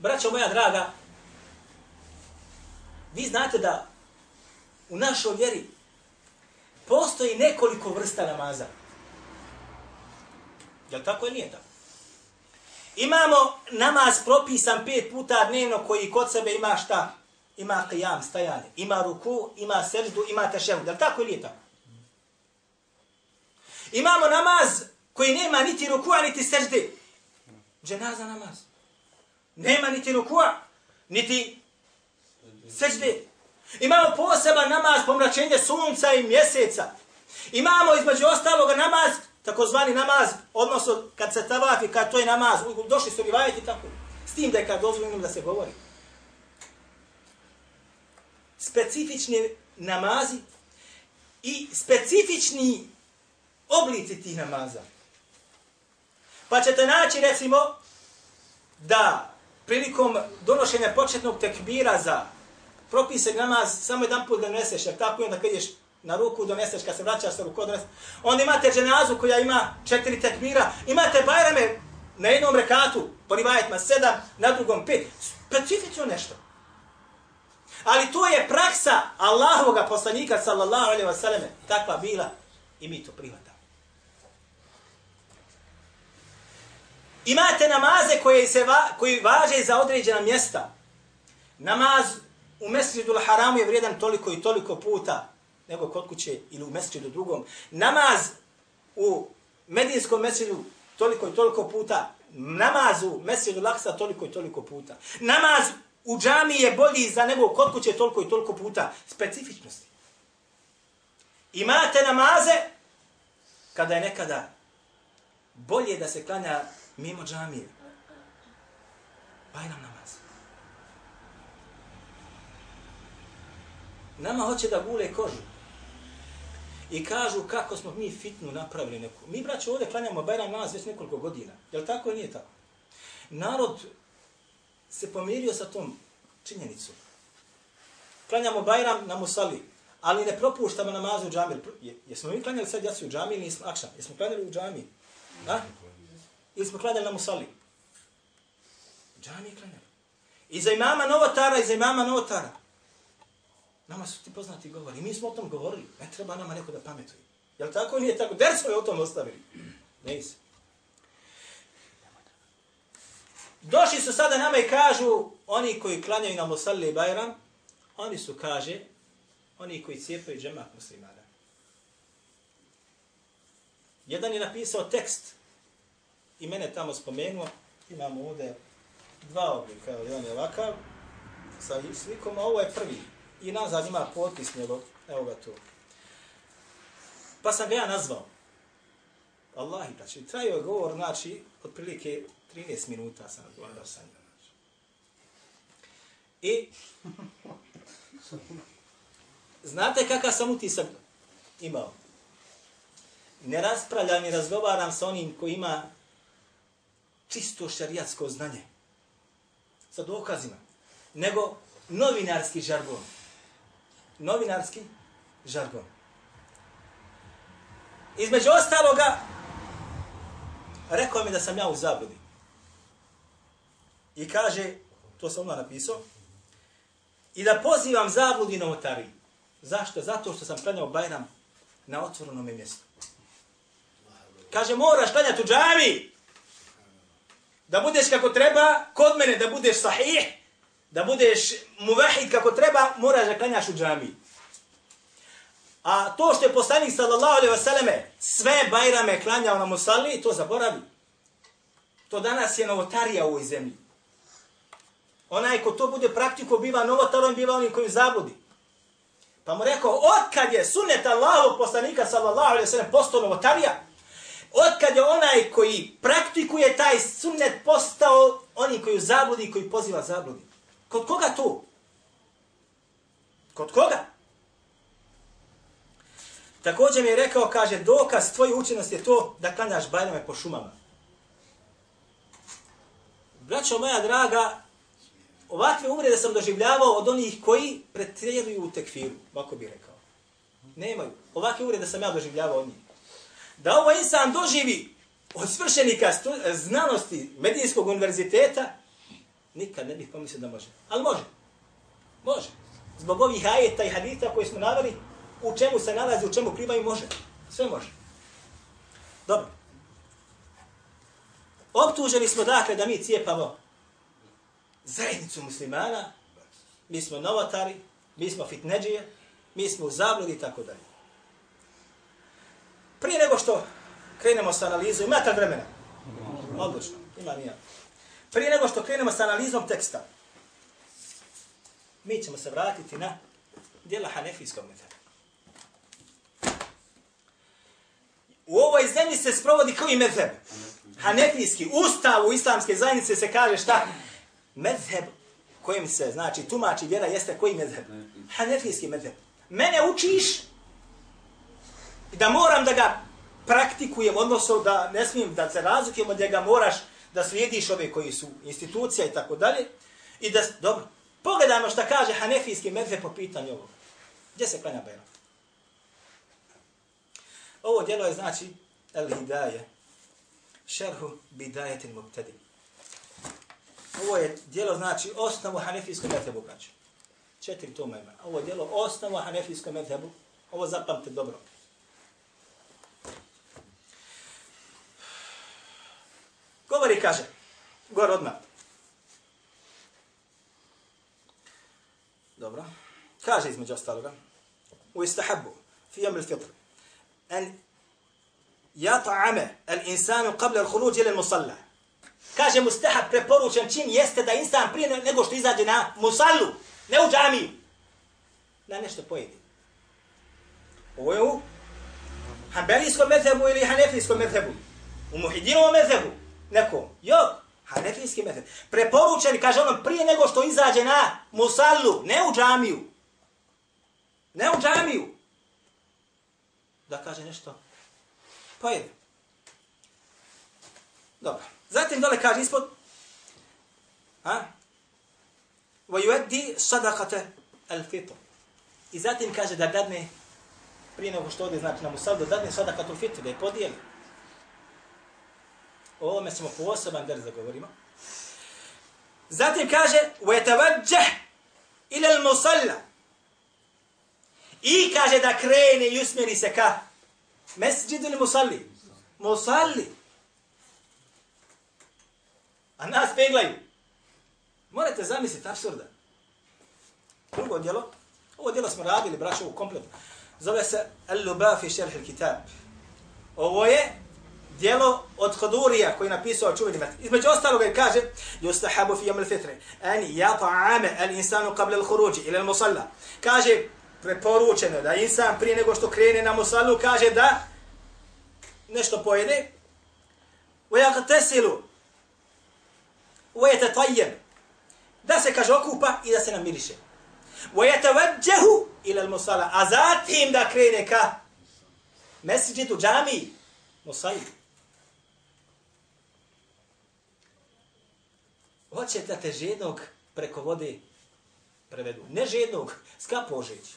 Braćo moja draga, vi znate da u našoj vjeri postoji nekoliko vrsta namaza. Je li tako ili nije tako? Imamo namaz propisan pet puta dnevno koji kod sebe ima šta? Ima qiyam, stajanje. Ima ruku, ima seždu, ima tešehud. Je li tako ili je tako? Imamo namaz koji nema niti ruku, niti sežde. Dženaza namaz. Nema niti rukua, niti sežde. Imamo poseban namaz pomračenje sunca i mjeseca. Imamo između ostaloga namaz takozvani namaz, odnosno kad se tavafi, kad to je namaz, došli su rivajati tako, s tim da je kad dozvoljeno da se govori. Specifični namazi i specifični oblici tih namaza. Pa ćete naći, recimo, da prilikom donošenja početnog tekbira za propise namaz samo jedan put doneseš, jer tako je onda kad ješ na ruku doneseš kad se vraćaš sa ruku doneseš. Onda imate dženazu koja ima četiri tekbira, imate bajrame na jednom rekatu, po rivajetima sedam, na drugom pet. Specifično nešto. Ali to je praksa Allahovog poslanika sallallahu alejhi ve selleme takva bila i mi to prihvatamo. Imate namaze koje se va, koji važe za određena mjesta. Namaz u Mesdžidul Haramu je vrijedan toliko i toliko puta nego kod kuće ili u mesridu drugom. Namaz u medijinskom mesridu toliko i toliko puta. Namaz u mesridu laksa toliko i toliko puta. Namaz u džami je bolji za nego kod kuće toliko i toliko puta. Specifičnosti. Imate namaze kada je nekada bolje da se klanja mimo džamije. Bajram namaz. Nama hoće da gule kožu i kažu kako smo mi fitnu napravili neku. Mi, braćo, ovdje klanjamo Bajram namaz već nekoliko godina. Je li tako ili nije tako? Narod se pomirio sa tom činjenicom. klanjamo Bajram na Musali, ali ne propuštamo namazu u džamije. Jesmo mi klanjali sad jaci u džami ili nismo akšan? Jesmo klanjali u džami? A? Ili smo klanjali na Musali? U džami klanjali. I za imama Novotara, i za imama Novotara. Nama su ti poznati govori. I mi smo o tom govorili. Ne treba nama neko da pametuje. Jel tako? Nije tako. Der smo je o tom ostavili. Ne se. Došli su sada nama i kažu, oni koji klanjaju na Musalli i Bajram, oni su, kaže, oni koji cijepaju džemat muslimana. Jedan je napisao tekst i mene tamo spomenuo, imamo ovdje dva oblika, jedan je ovakav, sa slikom, a ovo je prvi. I nazad ima potpis njegov, evo ga tu. Pa sam ga ja nazvao. Allahi, znači, trajio je govor, znači, otprilike 13 minuta sam govorio sa njim. Znači. I znate kakav sam utisak imao? Ne raspravljam i razgovaram sa onim koji ima čisto šarijatsko znanje. Sa dokazima. Nego novinarski žargon. Novinarski žargon. Između ostaloga, rekao mi da sam ja u zabludi. I kaže, to sam onda napisao, i da pozivam zabludi na otari. Zašto? Zato što sam klanjao Bajram na otvorenom mjestu. Kaže, moraš klanjati u džami. Da budeš kako treba, kod mene da budeš sahih, da budeš muvahid kako treba, moraš da klanjaš u džami. A to što je poslanik sallallahu alaihi selleme sve bajrame klanjao na musalli, to zaboravi. To danas je novotarija u ovoj zemlji. Onaj ko to bude praktiko biva novotarom, biva onim koji zabudi. Pa mu rekao, otkad je sunet Allahog poslanika sallallahu alaihi wasallam postao novotarija, otkad je onaj koji praktikuje taj sunnet postao oni koji zabudi koji poziva zabludi. Kod koga to? Kod koga? Također mi je rekao, kaže, dokaz tvoje učenosti je to da klanjaš bajrame po šumama. Braćo moja draga, ovakve uvrede sam doživljavao od onih koji pretjeruju u tekfiru, ovako bih rekao. Nemaju. Ovakve uvrede sam ja doživljavao od njih. Da ovo insan doživi od svršenika znanosti medijskog univerziteta, nikad ne bih pomislio da može. Ali može. Može. Zbog ovih ajeta i hadita koji smo navali, u čemu se nalazi, u čemu primaju, može. Sve može. Dobro. Optuženi smo dakle da mi cijepamo zajednicu muslimana, mi smo novotari, mi smo fitneđije, mi smo u zabludi i tako dalje. Prije nego što krenemo sa analizom, imate vremena? Odlično, ima nija. Prije nego što krenemo sa analizom teksta, mi ćemo se vratiti na dijela hanefijskog metoda. U ovoj zemlji se sprovodi koji mezheb? Hanefijski. Ustav u islamske zajednice se kaže šta? Mezheb kojim se, znači, tumači vjera jeste koji mezheb? Hanefijski mezheb. Mene učiš I da moram da ga praktikujem, odnosno da ne smijem da se razlikujem od njega, moraš da slijediš ove koji su institucija i tako dalje. I da, dobro, pogledajmo šta kaže Hanefijski medve po pitanju ovoga. Gdje se klanja Bajram? Ovo djelo je znači El Hidaje, šerhu bidajetin mubtadi. Ovo je djelo znači osnovu hanefijskom methebu, braću. Znači. Četiri toma ima. Ovo je djelo osnovu hanefijskom methebu. Ovo zapamte dobro. Govori kaže, gor odmah. Dobro. Kaže između ostaloga, u istahabu, fi jamil fitr, أن يطعم الإنسان قبل الخروج إلى المصلى kaže mustahab preporučen čin jeste da insan prije nego što izađe na musallu, ne u džamiju, da nešto pojedi. Ovo je u hanbelijskom medhebu ili hanefijskom medhebu. U muhidinovom medhebu. Nekom. Jo, hanefijski medheb. Preporučen, kaže on, prije nego što izađe na musallu, ne u džamiju. Ne u džamiju da kaže nešto pojede. Dobro. Zatim dole kaže ispod ha? Wa yuaddi sadaqata al-fitr. I zatim kaže da dadne, prije nego što ode, znači na musal, da dadne sadakatul fitr, da je podijeli. O ovome ćemo poseban der da govorimo. Zatim kaže, وَيَتَوَجَّهْ إِلَى الْمُسَلَّ I kaže da krene i usmjeri se ka mesđidu ili musalli? Musalli. A nas peglaju. Morate zamisliti, absurda. Drugo djelo, ovo djelo smo radili, braćo, u kompletu. Zove se Al-Lubafi šerh il-Kitab. Ovo je djelo od Hodurija koji je napisao čuveni met. Između ostaloga je kaže Yustahabu fi jamil fitre an yata'ama al-insanu qabla al khuruji ila al-musalla. Kaže preporučeno da insan prije nego što krene na musallu kaže da nešto pojede wa yaghtasilu wa yatatayyab da se kaže okupa i da se namiriše. Wa yatawajjahu ila al-musalla. A zatim da krene ka mesdžidu džamiji. musalli. Hoće da te žednog preko vode prevedu. Ne žednog, skapožeć.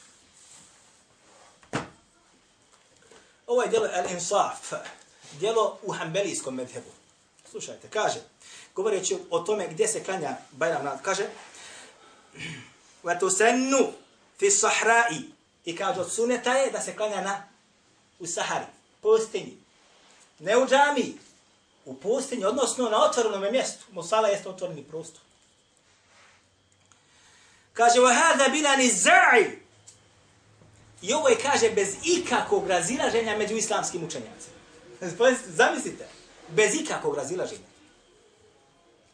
Ovo je djelo al-insaf, djelo u hambelijskom medhebu. Slušajte, kaže, govoreći o tome gdje se klanja Bajram nad, kaže, وَتُسَنُّ fi sahra'i i kaže od suneta je da se klanja na u Sahari, pustinji. Ne u džamiji, u pustinji, odnosno na otvorenom mjestu. Musala jeste otvoreni prostor. Kaže, وَهَذَا بِلَا نِزَعِ I ovo je, kaže, bez ikakvog razilaženja među islamskim učenjacima. Zamislite, bez ikakvog razilaženja.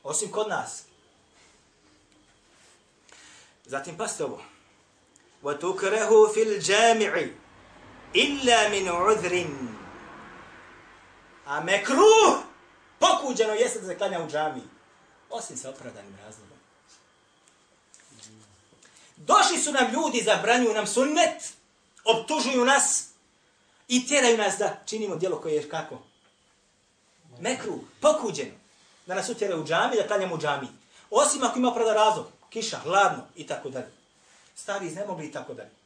Osim kod nas. Zatim, pasite ovo. وَتُكْرَهُ فِي الْجَامِعِ إِلَّا مِنْ عُذْرٍ A mekruh pokuđeno jeste da se klanja u džami. Osim sa opravdanim razlogom. Došli su nam ljudi, zabranjuju nam sunnet, optužuju nas i tjeraju nas da činimo djelo koje je kako? Mekru, pokuđeno. Da nas utjeraju u džami, da klanjamo u džami. Osim ako ima opravdan razlog. Kiša, hladno i tako dalje. Stari iznemogli i tako dalje.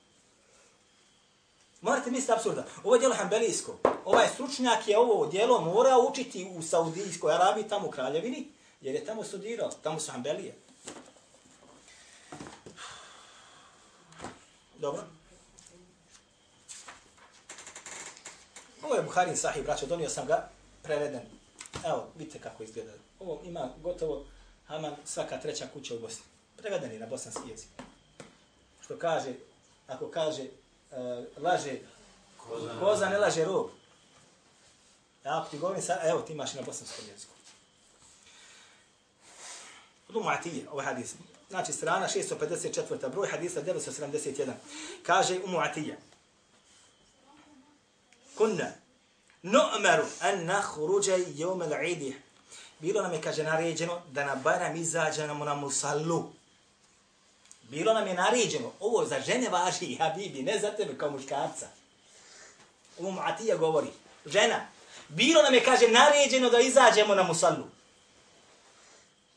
Morate misliti absurda. Ovo je djelo hambelijsko. Ovaj stručnjak je ovo djelo morao učiti u Saudijskoj Arabiji, tamo u Kraljevini, jer je tamo studirao. Tamo su hambelije. Dobro. Ovo je Buharin sahih, braćo, donio sam ga, preveden. Evo, vidite kako izgleda. Ovo ima gotovo Haman svaka treća kuća u Bosni. Prevedeni na bosanski jezik. Što kaže, ako kaže, uh, laže koza, koza ne laže rob. Ja, ako ti govorim sad, evo ti imaš na bosanskom jeziku. Od Umu'atije, ovaj hadis. Znači, strana 654. broj hadisa 971. Kaže Umu'atije. Kunna nu'maru an nakhruja yawm al-eid. Bilo nam je kaže naređeno da na Bajram izađemo na musallu. Bilo nam je naređeno, ovo za žene važi, Habibi, ne za tebe kao muškarca. Um, ovo Atija govori, žena, bilo nam je, kaže, naređeno da izađemo na musallu.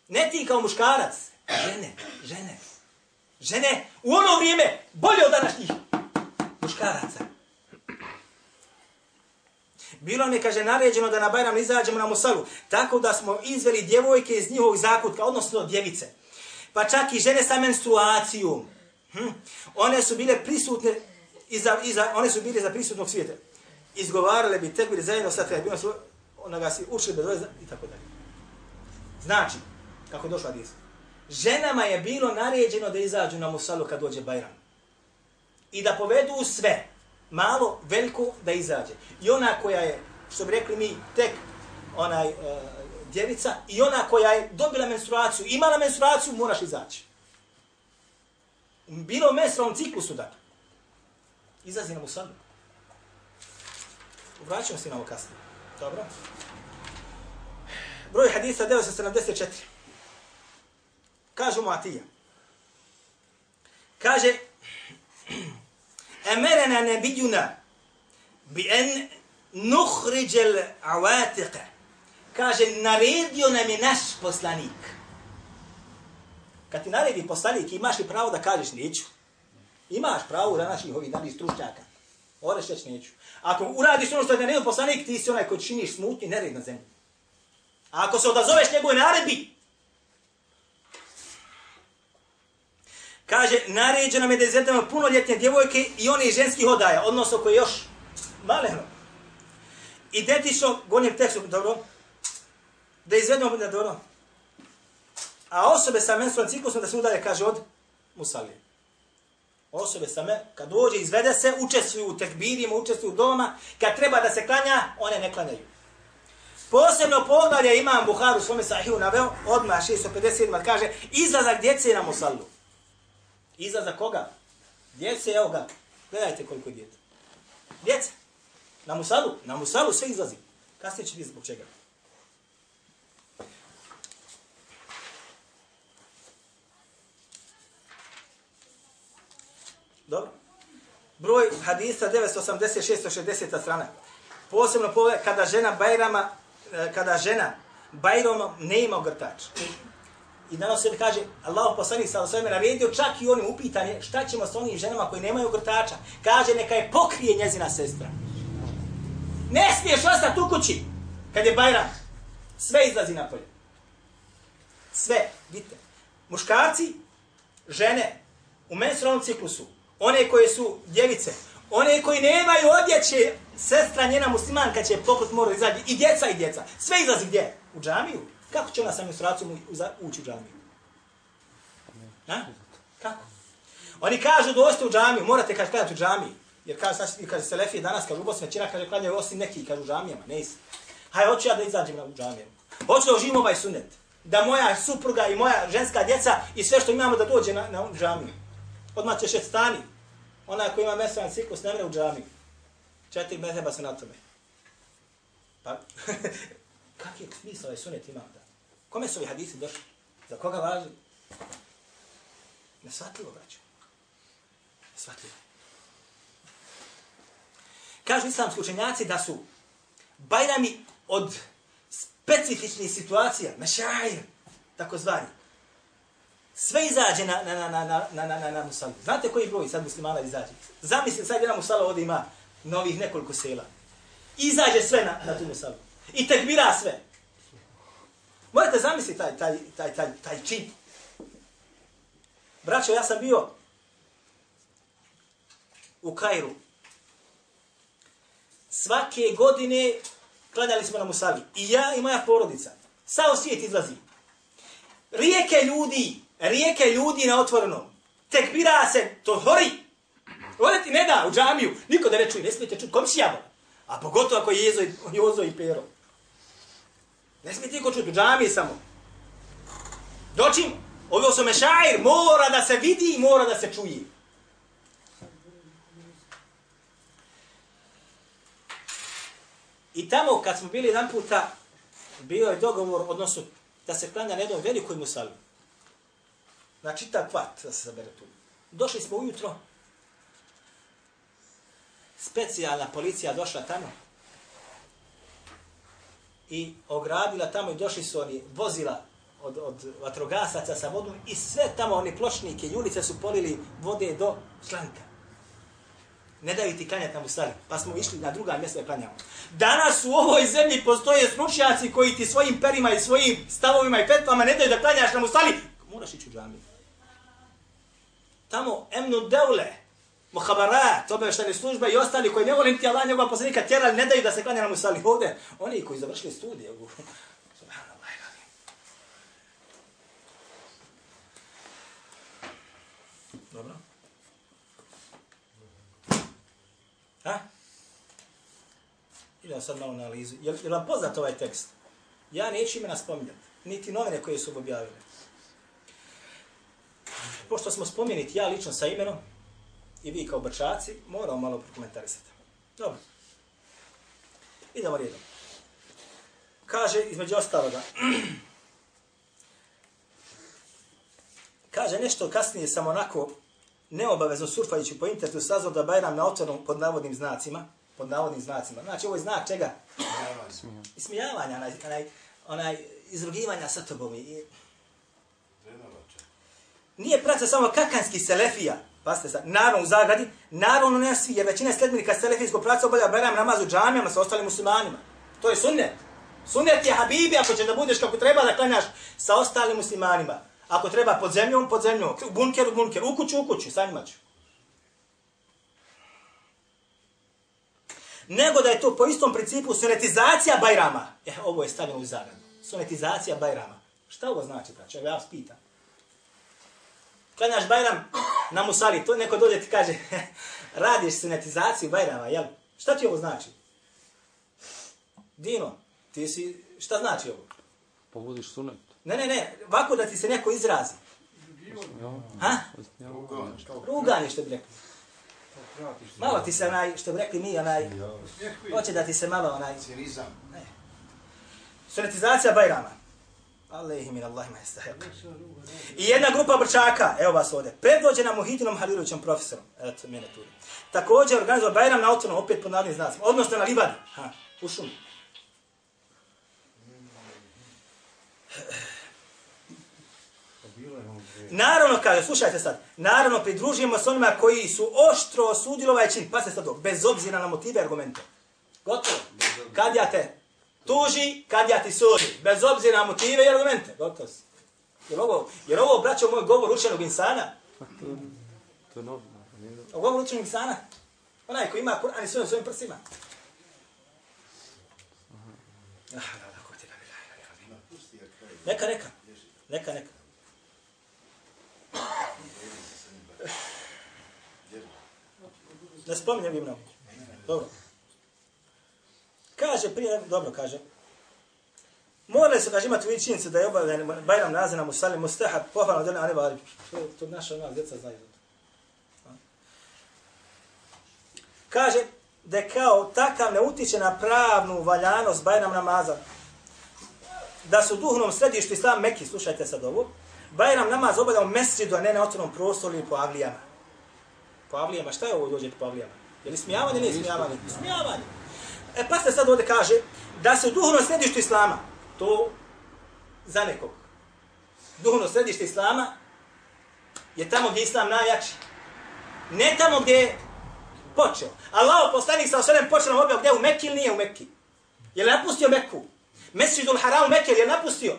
Ne ti kao muškarac, žene, žene, žene, u ono vrijeme, bolje od današnjih muškaraca. Bilo nam je, kaže, naređeno da na Bajram izađemo na musallu, tako da smo izveli djevojke iz njihovog zakutka, odnosno djevice pa čak i žene sa menstruacijom. Hm? One su bile prisutne iza, iza, one su bile za prisutnog svijeta. Izgovarale bi tekbir zajedno sa tebi, ono su onoga si učili bez veze i tako dalje. Znači, kako je došla dis. Ženama je bilo naređeno da izađu na musalu kad dođe Bajram. I da povedu sve, malo, veliko, da izađe. I ona koja je, što bi rekli mi, tek onaj, uh, djevica i ona koja je dobila menstruaciju, imala menstruaciju, moraš izaći. Bilo menstrualnom ciklusu, dakle. Izlazi nam u sadu. Vraćamo se na ovo kasnije. Dobro. Broj hadisa 974. Kaže mu Atija. Kaže, Emerena nebidjuna bi en nuhriđel avatiqa kaže, naredio nam je naš poslanik. Kad ti naredi poslanik, imaš li pravo da kažeš neću? Imaš pravo da naših ovih danih stručnjaka. Oreš reći neću. Ako uradiš ono što je naredio poslanik, ti si onaj koji činiš smutnji nered na zemlji. A ako se odazoveš njegove naredbi, kaže, naređeno nam je da izvedemo punoljetne djevojke i one ženskih odaja, odnosno koje još maleno. Identično, govorim tekstu, dobro, da izvedemo, na dono. a osobe sa menstrualnim ciklusom da se udalje, kaže, od musalije. Osobe sa me, kad dođe, izvede se, učestvuju u tekbirima, učestvuju u doma, kad treba da se klanja, one ne klanjaju. Posebno poglavlje imam Buharu svome sahiju naveo, odmah 657, kaže, izlazak djece na musallu. Izlazak koga? Djece, evo ga. Gledajte koliko je. Djece. Na musalu. Na musalu sve izlazi. Kasnije će biti zbog čega. Dobro. Broj hadisa 986-60 strana. Posebno pove kada žena Bajrama, e, kada žena Bajrama ne ima ogrtač. I danas se kaže, Allah poslanik sa osvijem naredio čak i onim upitanje šta ćemo s onim ženama koji nemaju ogrtača. Kaže, neka je pokrije njezina sestra. Ne smiješ ostati u kući kad je Bajram. Sve izlazi napolje. Sve, vidite. Muškarci, žene, u menstrualnom ciklusu, one koje su djevice, one koji nemaju odjeće, sestra njena muslimanka će pokut mora izađi, i djeca i djeca. Sve izlazi gdje? U džamiju. Kako će ona sa menstruacijom ući u džamiju? Ha? Kako? Oni kažu dođite u džamiju, morate kaži klanjati u džamiji. Jer kaže, znači, kaže Selefije danas, kaže u Bosni, većina kaže klanjaju osim neki, kaže u džamijama, ne isi. Hajde, hoću ja da izađem na džamiju. Hoću da uživim ovaj sunet. Da moja supruga i moja ženska djeca i sve što imamo da dođe na, na džamiju. Odmah će šest stani. Ona koja ima mesan ciklus ne u džami. Četiri meheba se na tome. Pa, kak je smisla ovaj sunet ima da? Kome su ovi hadisi došli? Za koga važi? Nesvatljivo, braćo. Nesvatljivo. Kažu islamski učenjaci da su bajrami od specifičnih situacija, mešajir, tako zvani, sve izađe na, na, na, na, na, na, na na musalu. Znate koji broj sad muslimana izađe? Zamislim, sad jedna musala ovdje ima novih nekoliko sela. Izađe sve na, na tu musalu. I tekbira sve. Morate zamisliti taj, taj, taj, taj, taj čin. Braćo, ja sam bio u Kairu. Svake godine klanjali smo na musali. I ja i moja porodica. Sao svijet izlazi. Rijeke ljudi, rijeke ljudi na otvorenom. Tekbira se, to hori. Ovdje ti ne da u džamiju. Niko da ne čuje, ne smijete čuti. Komšija A pogotovo ako je Jezo i, Jozo i Pero. Ne smijete niko čuti, u džamiji samo. Doćim, ovo su mešajir, mora da se vidi i mora da se čuje. I tamo kad smo bili jedan puta, bio je dogovor, odnosno da se klanja na jednom velikoj musali. Znači, ta kvat da se zabere tu. Došli smo ujutro, specijalna policija došla tamo, i ogradila tamo i došli su oni vozila od, od vatrogasaca sa vodom i sve tamo oni pločnike i ulice su polili vode do slanka. Ne daju ti klanjati nam u stari. Pa smo išli na druga mjesta i klanjamo. Danas u ovoj zemlji postoje stručnjaci koji ti svojim perima i svojim stavovima i petvama ne daju da klanjaš nam u stari. Moraš ići u džamiju. Tamo emnu deule, muhabarat, obaveštane službe i ostali koji ne vole niti Allah njegova poslanika tjerali, ne daju da se klanja na musali ovdje. Oni koji završili studije. Dobro. Ha? Idemo sad malo na analizu. Je, li vam poznat ovaj tekst? Ja neću imena spominjati. Niti novine koje su objavile. Pošto smo spomenuti ja lično sa imenom, i vi kao brčaci, moramo malo prokomentarisati. Dobro. Idemo redom. Kaže, između ostaloga, kaže nešto kasnije samo onako neobavezno surfajući po internetu sazvao da Bajram na otvornom pod navodnim znacima, pod navodnim znacima. Znači, ovo je znak čega? Ismijavanja, onaj, onaj, onaj izrugivanja sa tobom. I... Nije praca samo kakanski selefija, Pazite sad, naravno u zagradi, naravno ne svi, jer većina sledbenika selefijskog praca obavlja Bajram namaz u džamijama sa ostalim muslimanima. To je sunnet. Sunnet je Habibi, ako će da budeš kako treba da klanjaš sa ostalim muslimanima. Ako treba pod zemljom, pod zemljom, u bunkeru, bunker, u kuću, u kuću, sa njima ću. Nego da je to po istom principu sunetizacija Bajrama. E, ovo je stavljeno u zagradu. Sunetizacija Bajrama. Šta ovo znači, braće? Evo ja vas pitam. Klanjaš Bajram na Musali, to neko dođe ti kaže, radiš sunetizaciju Bajrama, jel? Šta ti ovo znači? Dino, ti si, šta znači ovo? Povodiš sunet. Ne, ne, ne, ovako da ti se neko izrazi. Ja, Ha? Ruganje, što bi rekli. Malo ti se onaj, što bi rekli mi, onaj, hoće da ti se malo onaj, Cinizam. sunetizacija Bajrama. Alehi min Allahima jestahek. I jedna grupa brčaka, evo vas ovdje, predvođena Muhitinom Halilovićem profesorom, eto, mene tu. Također organizovao Bajram na otvornom, opet pod narodnim znacima, odnosno na Libadi, ha, u šumi. Naravno, kaže, slušajte sad, naravno pridružujemo se onima koji su oštro osudili ovaj čin, pa se sad bez obzira na motive i argumente. Gotovo. Kad ja te tuži, kad ja ti sudi, bez obzira na motive i argumente. Gotovo si. Jer ovo, jer ovo, braćo, moj govor učenog insana, To, to je normalno. dobro. govor učenog insana, onaj koji ima Kur'an i svojim svojim prsima. Neka, neka. Neka, neka. Ne spominjem bi mnogo. Dobro. Kaže, prije, dobro kaže. Morali su, kaže, imati u činjenicu da je obavljen Bajram nazina Musalim Mustahab, pohvalno dana Ani Vali. To, to naša ona djeca znaju. Kaže, da kao takav ne utiče na pravnu valjanost Bajram namaza. Da su u duhovnom središtu Islam Meki, slušajte sad ovo, Bajram namaz obavlja u mesjidu, a ne na otvornom prostoru ili po avlijama. Po avlijama, šta je ovo dođe po avlijama? Je li smijavanje ili nije smijavanje? Smijavanje. E pa se sad ovdje kaže da se u duhovnom središtu Islama, to za nekog, duhovno središte Islama je tamo gdje Islam najjači. Ne tamo gdje je počeo. Allah poslanik sa osvrem počeo nam objav gdje u Mekki ili nije u Mekki. Je li napustio Mekku? Mesjidul Haram Mekke je napustio?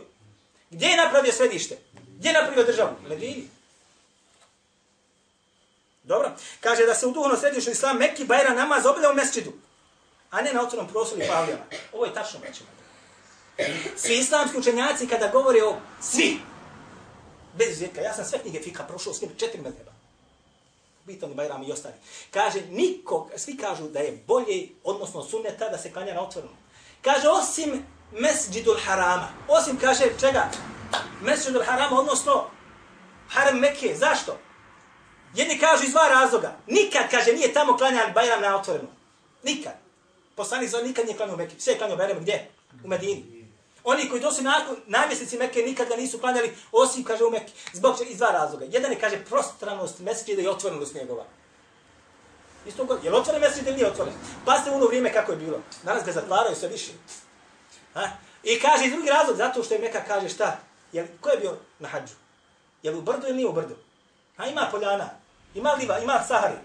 Gdje je napravio središte? Gdje je napravio državu? Medini. Dobro. Kaže da se u duhovno središte Islam Mekki Bajra namaz obavlja u mesčidu, a ne na otvornom prostoru i pavljama. Ovo je tačno, braćima. Svi islamski učenjaci kada govore o svi, bez izuzetka, ja sam sve knjige fika prošao s njim četiri medheba. Bitan Bajram i ostali. Kaže, niko, svi kažu da je bolje, odnosno sunneta, da se klanja na otvornom. Kaže, osim mesđidul harama. Osim, kaže, čega? Mesđidul harama, odnosno haram Mekke. Zašto? Jedni kažu iz dva razloga. Nikad, kaže, nije tamo klanjan Bajram na otvoreno. Nikad. Poslanik za nikad nije klanjao u Mekke. Sve je klanjao Bajram gdje? U Medini. Oni koji dosu namjesnici Mekke nikad ga nisu klanjali, osim, kaže, u Mekke. Zbog čega? Iz dva razloga. Jedan je, kaže, prostranost mesečida i otvorenost njegova. Isto god. Je li otvoren mesečid ili nije otvoren? Pa ste u ono vrijeme kako je bilo. Danas ga zatvaraju sve više. Ha? I kaže i drugi razlog, zato što je Meka kaže šta? Je, ko je bio na hađu? Je li u brdu ili nije u brdu? Ha, ima poljana, ima liva, ima sahari.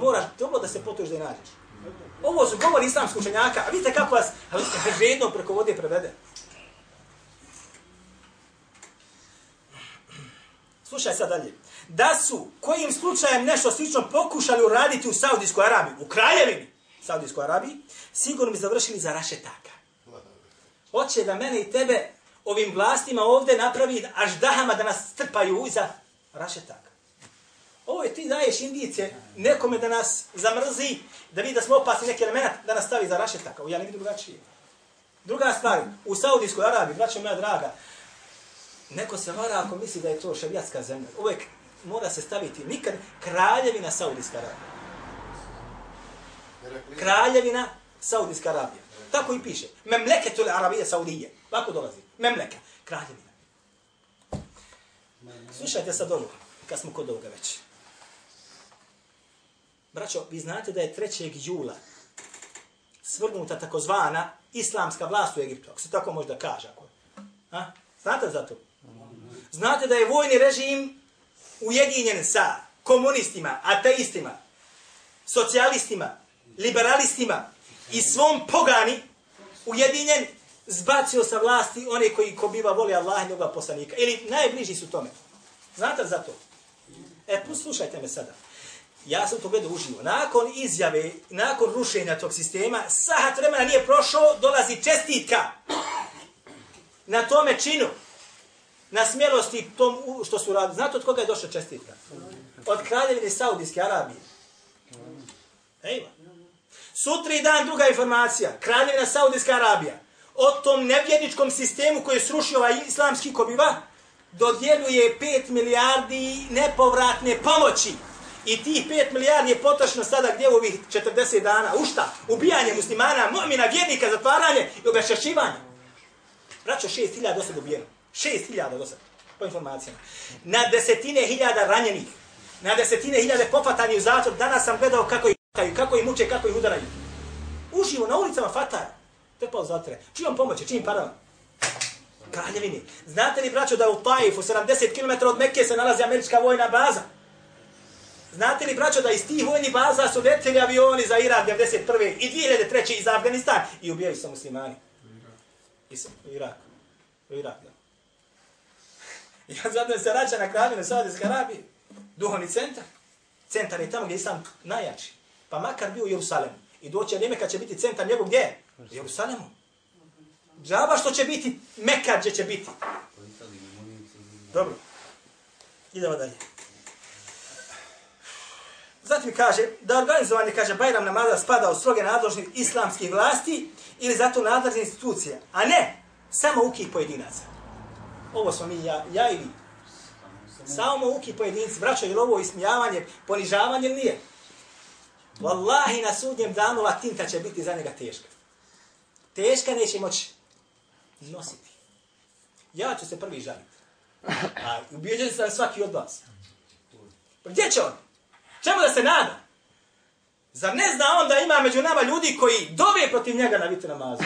Moraš dobro da se potuješ da je nađeš. Ovo su govori islamskog učenjaka, a vidite kako vas žedno preko vode prevede. Slušaj sad dalje. Da su kojim slučajem nešto slično pokušali uraditi u Saudijskoj Arabiji, u kraljevini Saudijskoj Arabiji, sigurno bi završili za rašetaka. Hoće da mene i tebe ovim vlastima ovdje napravi aždahama da nas strpaju iza rašetaka. Ovo je ti daješ indicije nekome da nas zamrzi, da vidi da smo opasni neki element, da nas stavi za rašetaka. Ja ne vidim drugačije. Druga stvar, u Saudijskoj Arabiji, braćo moja draga, neko se vara ako misli da je to šarijatska zemlja. Uvijek mora se staviti nikad kraljevina Saudijska Arabija. Kraljevina Saudijska Arabija. Tako i piše. Memleketul Arabije Saudije. Tako dolazi. Memleka. Kraljevina. Slušajte sad ovo, kad smo kod ovoga već. Braćo, vi znate da je 3. jula svrgnuta takozvana islamska vlast u Egiptu, ako se tako može da kaže. Ako. A? Znate za to? Znate da je vojni režim ujedinjen sa komunistima, ateistima, socijalistima, liberalistima i svom pogani ujedinjen zbacio sa vlasti one koji ko biva voli Allah i njega poslanika. Ili najbliži su tome. Znate za to? E, poslušajte me sada. Ja sam to gledao uživo. Nakon izjave, nakon rušenja tog sistema, sahat vremena nije prošao, dolazi čestitka na tome činu, na smjelosti tom što su radili. Znate od koga je došla čestitka? Od kraljevine Saudijske Arabije. Ejva. Sutri dan druga informacija. Kraljevina Saudijska Arabija. O tom nevjerničkom sistemu koji je srušio ovaj islamski kobiva, dodjeljuje 5 milijardi nepovratne pomoći. I tih 5 milijardi je potrošeno sada gdje u ovih 40 dana? U šta? Ubijanje muslimana, mu'mina, vjernika, zatvaranje i obešašivanje. Braćo, 6000 do sada ubijeno. 6000 do po informacijama. Na desetine hiljada ranjenih. Na desetine hiljade popatani u zatvor. Danas sam gledao kako ih kaju, kako ih muče, kako ih udaraju. Uživo na ulicama Fatara. Trpao u zatvore. Čijom pomoći, čijim parama? Kraljevini. Znate li, braćo, da u Taifu, 70 km od Mekke, se nalazi američka vojna baza? Znate li, braćo, da iz tih vojnih baza su leteli avioni za Irak 91. i 2003. iz Afganistan i ubijaju se muslimani? I sam, u Irak. U Irak, da. I on zato se vraća na kraljevinu Saudijske Arabije. Duhovni centar. Centar je tamo gdje je islam najjači. Pa makar bio u Jerusalemu. I doće vrijeme kad će biti centar njegov gdje? U Jerusalemu. Džaba što će biti Mekka gdje će biti. Dobro. Idemo dalje. Zatim kaže da organizovanje, kaže, Bajram namaza spada u stroge nadložnih islamskih vlasti ili zato nadležne institucije, a ne samo uki pojedinaca. Ovo smo mi, ja, ja i vi. Samo uki pojedinci. Braćo, je li ovo ismijavanje, ponižavanje ili nije? Wallahi na sudnjem danu ova tinta će biti za njega teška. Teška neće moći nositi. Ja ću se prvi žaliti. A ubijeđen sam svaki od vas. Pa gdje će on? Čemu da se nada? Zar ne zna on da ima među nama ljudi koji dove protiv njega na vitru namazu?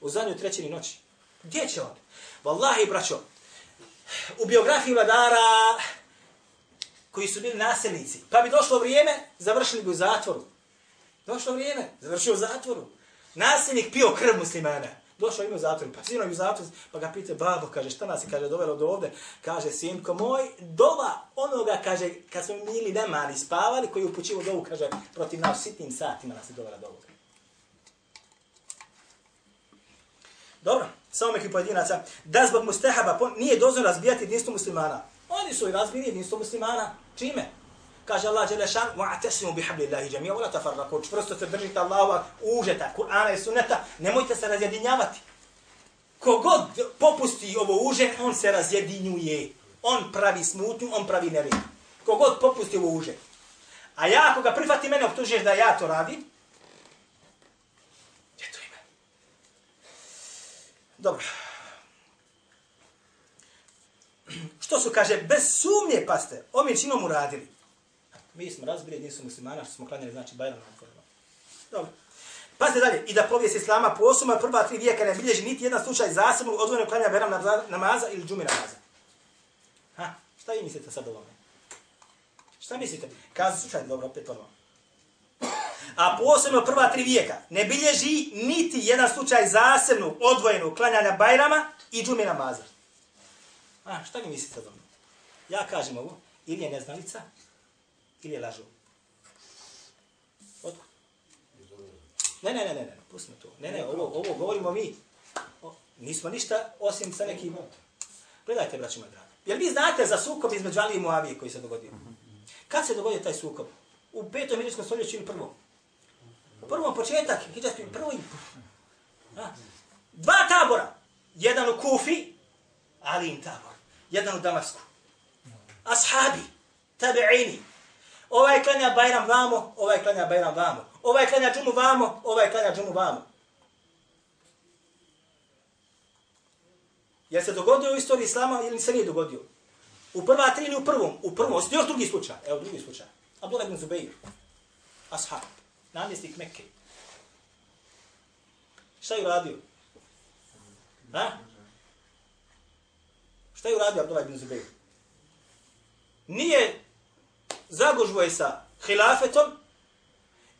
U zadnjoj trećini noći. Gdje će on? Wallahi, braćo, u biografiji vladara koji su bili nasilnici, pa bi došlo vrijeme, završili bi u zatvoru. Došlo vrijeme, završio u zatvoru. Nasilnik pio krv muslimana. Došao ime u zatvor, pa sinovi u zatvor, pa ga pita, babo, kaže, šta nas je, kaže, dovelo do ovde? Kaže, sinko moj, dova onoga, kaže, kad smo bili nemali spavali, koji je upućivo dovu, kaže, protiv nas sitnim satima nas je dovela do ovoga. Dobro, samo neki pojedinaca, da zbog mustahaba nije dozvoljeno razbijati jedinstvo muslimana. Oni su i razbili jedinstvo muslimana. Čime? Kaže Allah Đelešan, وَعْتَسِمُوا بِحَبْلِ اللَّهِ جَمِيعًا وَلَا تَفَرَّقُوا Čvrsto se držite Allahova užeta, Kur'ana i sunneta, nemojte se razjedinjavati. Kogod popusti ovo uže, on se razjedinjuje. On pravi smutnju, on pravi nered. Kogod popusti ovo uže. A ja ako ga prihvati mene, optužuješ da ja to radim, gdje to ima? Dobro. Što su, kaže, bez sumnje, paste, ovim činom uradili. Mi smo razbili, nisu muslimana, što smo klanjali, znači, Bajram na Korban. Dobro. Pazite dalje, i da povijest Islama posuma prva tri vijeka ne bilježi niti jedan slučaj zasebnog odvojenog klanja Bajram namaza ili džumi namaza. Ha, šta vi mislite sad o ovome? Šta mislite? Kazi slučaj, dobro, opet prvo. A posebno prva tri vijeka ne bilježi niti jedan slučaj zasebnog odvojenog klanjanja Bajrama i džumi namaza. A, šta vi mislite o tome? Ja kažem ovo, ili je neznalica, ili je lažu. Otkud? Ne, ne, ne, ne, ne, pustimo to. Ne, ne, ovo, ovo govorimo mi. O, nismo ništa osim sa nekim... Gledajte, braći moji dragi. Jel vi znate za sukob između Ali i Muavije koji se dogodio? Kad se dogodio taj sukob? U petom milijskom stoljeću ili prvom? U prvom početak, hijđarski prvi. Dva tabora. Jedan u Kufi, Alijin tabor. Jedan u Damasku. Ashabi, tabi'ini. Ovaj klanja Bajram vamo, ovaj klanja Bajram vamo. Ovaj klanja džumu vamo, ovaj klanja džumu vamo. Jel se dogodio u istoriji Islama ili se nije dogodio? U prva tri ili u prvom? U prvom, osim još drugi slučaj. Evo drugi slučaj. Abdullah ibn Zubeir. Ashab. Namjestnik Mekke. Šta je uradio? Ha? Šta je uradio Abdullah ibn Zubeir? Nije zagužvo je sa hilafetom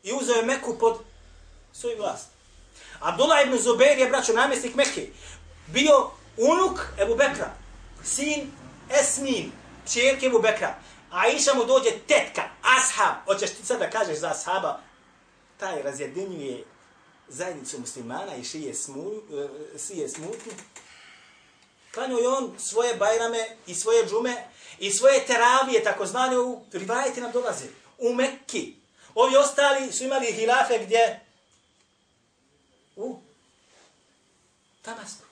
i uzeo je Meku pod svoju vlast. Abdullah ibn Zubair je, braćo, namjesnik Mekke. Bio unuk Ebu Bekra, sin Esmin, čerke Ebu Bekra. A Iša mu dođe tetka, ashab. Hoćeš ti sad da kažeš za ashaba? Taj razjedinjuje zajednicu muslimana i šije, smu, e, sije smutnu. Klanio je on svoje bajrame i svoje džume i svoje teravije, takozvane u rivajeti nam dolaze. U Mekki. Ovi ostali su imali hilafe gdje? U Damasku.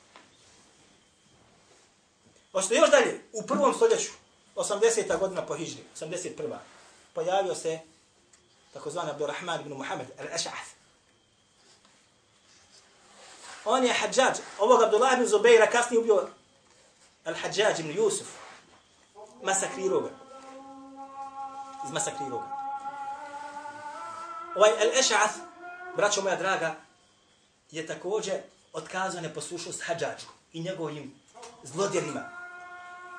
Ošte još dalje, u prvom stoljeću, 80. godina po Hidžri, 81. pojavio se takozvani Abdurrahman ibn Muhammed al-Ash'ath. On je hađađ, ovog Abdullah ibn Zubeira kasnije ubio al-Hađađ ibn Jusuf, masakrirao ga. Izmasakrirao ga. Ovaj al-Ash'ath, braćo moja draga, je također otkazao neposlušnost Hadžađu i njegovim zlodjelima.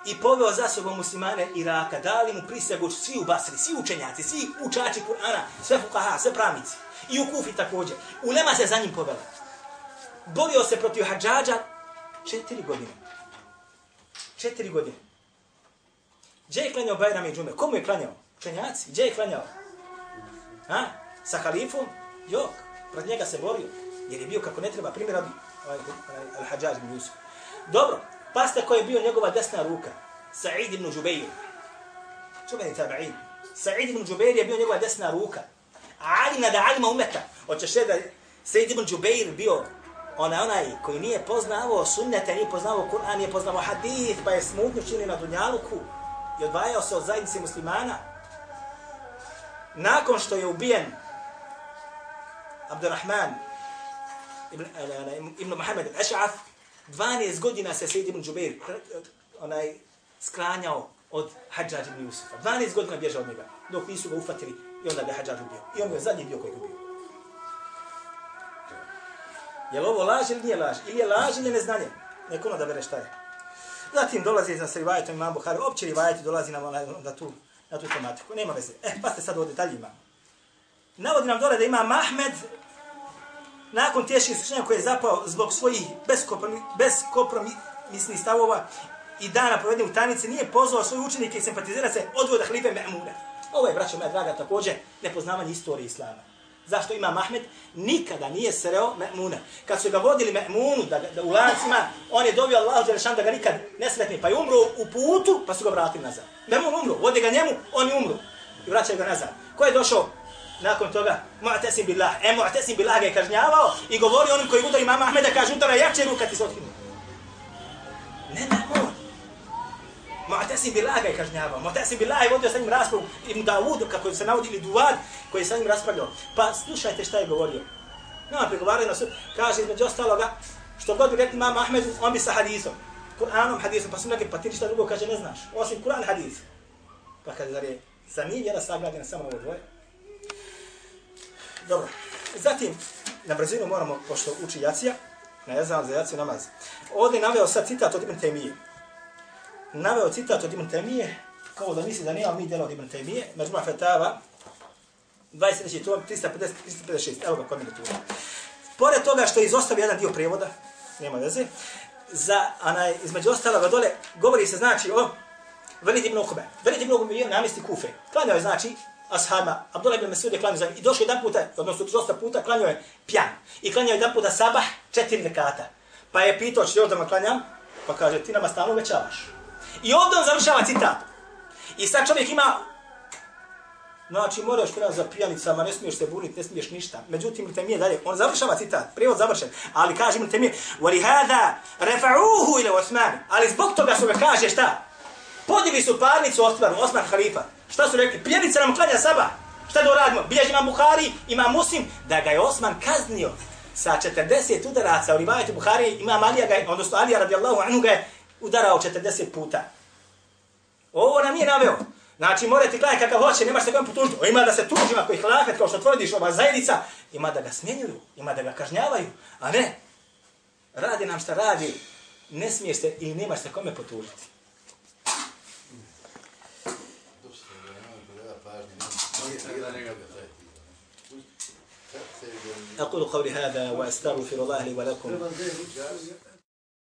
I poveo za sobom muslimane Iraka, dali mu prisegu svi u Basri, svi učenjaci, svi učači Kur'ana, sve fukaha, sve pravnici. I u Kufi također. Ulema se za njim povela. Borio se protiv Hadžađa četiri godine. Četiri godine. Gdje je klanjao Bajram i Džume? Komu je klanjao? Učenjaci. Gdje je klanjao? Ha? Sa halifom? Jok. Pred njega se borio. Jer je bio kako ne treba primjer od ovaj, ovaj, Al-Hajjaj ibn Yusuf. Dobro, pasta koja je bio njegova desna ruka, Sa'id ibn Džubeir. Čuveni tabi'in. Sa'id ibn Džubeir je bio njegova desna ruka. Ali nada alima umeta. Hoćeš da Sa'id ibn Džubeir bio onaj, onaj koji nije poznavao sunnete, nije poznavao Kur'an, nije poznavao hadith, pa je smutno čini na dunjaluku i odvajao se od zajednice muslimana. Nakon što je ubijen Abdurrahman ibn, eh, ibn Muhammed al-Ash'af, 12 godina se Sejid ibn Džubeir onaj, sklanjao od Hadžađa ibn Jusufa. 12 godina bježao od njega, dok nisu ga ufatili i onda ga je Hadžađ ubio. I on je zadnji bio koji ga ubio. Je li ovo laž ili nije laž? Ili je laž ili neznanje? Neko ono da bere šta je. Zatim dolazi za se rivajetom imam Buhari, opće rivajeti dolazi nam na, na, tu, na tu tematiku. Nema veze. Eh, pa ste sad u detaljima. Navodi nam dole da ima Mahmed nakon teških iskušenja koje je zapao zbog svojih beskompromisnih stavova i dana provedene u tajnici, nije pozvao svoje učenike i simpatizira se odvoda hlibe Me'muna. Ovo je, braćo moja draga, također nepoznavanje istorije Islama. Zašto ima Mahmed? Nikada nije sreo Me'muna. Kad su ga vodili Me'munu da, da u lancima, on je dobio Allahu Đelešan da ga nikad ne sretni, pa je umro u putu, pa su ga vratili nazad. Me'mun umro, vode ga njemu, on je umro. I vraćaju ga nazad. Ko je došao? nakon toga mu'tasim billah e mu'tasim billah ga je kažnjavao i govori onim koji udari mama Ahmeda kaže udara jače ruka ti se otkinu ne ne mu'tasim billah ga je kažnjavao mu'tasim billah je vodio sa njim raspravu i mu kako se navodi ili Duvad koji je sa njim raspravljao pa slušajte šta je govorio no pregovaraju na sud kaže između ostaloga što god bi rekli mama Ahmedu on bi sa hadisom Kur'anom hadisom pa su neki pa ti šta drugo kaže ne znaš osim Kur'an hadis pa kaže zar je za nije vjera sagrađena samo ovo dvoje Dobro. Zatim, na brzinu moramo, pošto uči jacija, ne znam za jaciju namaz. Ovdje naveo sad citat od Ibn Taymije. Naveo citat od Ibn Taymije, kao da misli da nema mi djela od Ibn Taymije, Međuma Fetava, 23. tom, 350, 356, evo ga kod mene tu. Pored toga što je izostavio jedan dio prijevoda, nema veze, za, anaj, između ostaloga dole, govori se znači o Velid ibn Uqbe. Velid ibn Uqbe je namjesti Kufe. Klanjao je znači ashama, Abdullah ibn Mesud je klanio za I došao jedan puta, odnosno dosta puta, klanjao je pjan. I klanio jedan puta sabah, četiri rekata. Pa je pitao, će još da me klanjam? Pa kaže, ti nama stalno većavaš. I ovdje on završava citat. I sad čovjek ima, znači moraš kada za pijanicama, ne smiješ se buniti, ne smiješ ništa. Međutim, te mi je dalje, on završava citat, prijevod završen, ali kaže mi te mi, وَلِهَذَا رَفَعُوهُ إِلَى Osman. Ali zbog toga su ga kaže šta? Podigli su parnicu Osmanu, Osman Halifa. Šta su rekli? Pjevica nam klanja saba. Šta da uradimo? Bijaži imam Buhari, ima Muslim, da ga je Osman kaznio sa 40 udaraca u rivajetu Buhari, ima Alija ga, odnosno Alija radijallahu anhu ga je udarao 40 puta. Ovo nam nije naveo. Znači, morate gledati kakav hoće, nemaš se kojem potužiti. Ima da se tuži, ima koji hlafet, kao što tvrdiš, ova zajednica, ima da ga smjenjuju, ima da ga kažnjavaju, a ne. Radi nam šta radi, ne smiješ se i nemaš se kome potužiti. أقول قولي هذا وأستغفر الله لي ولكم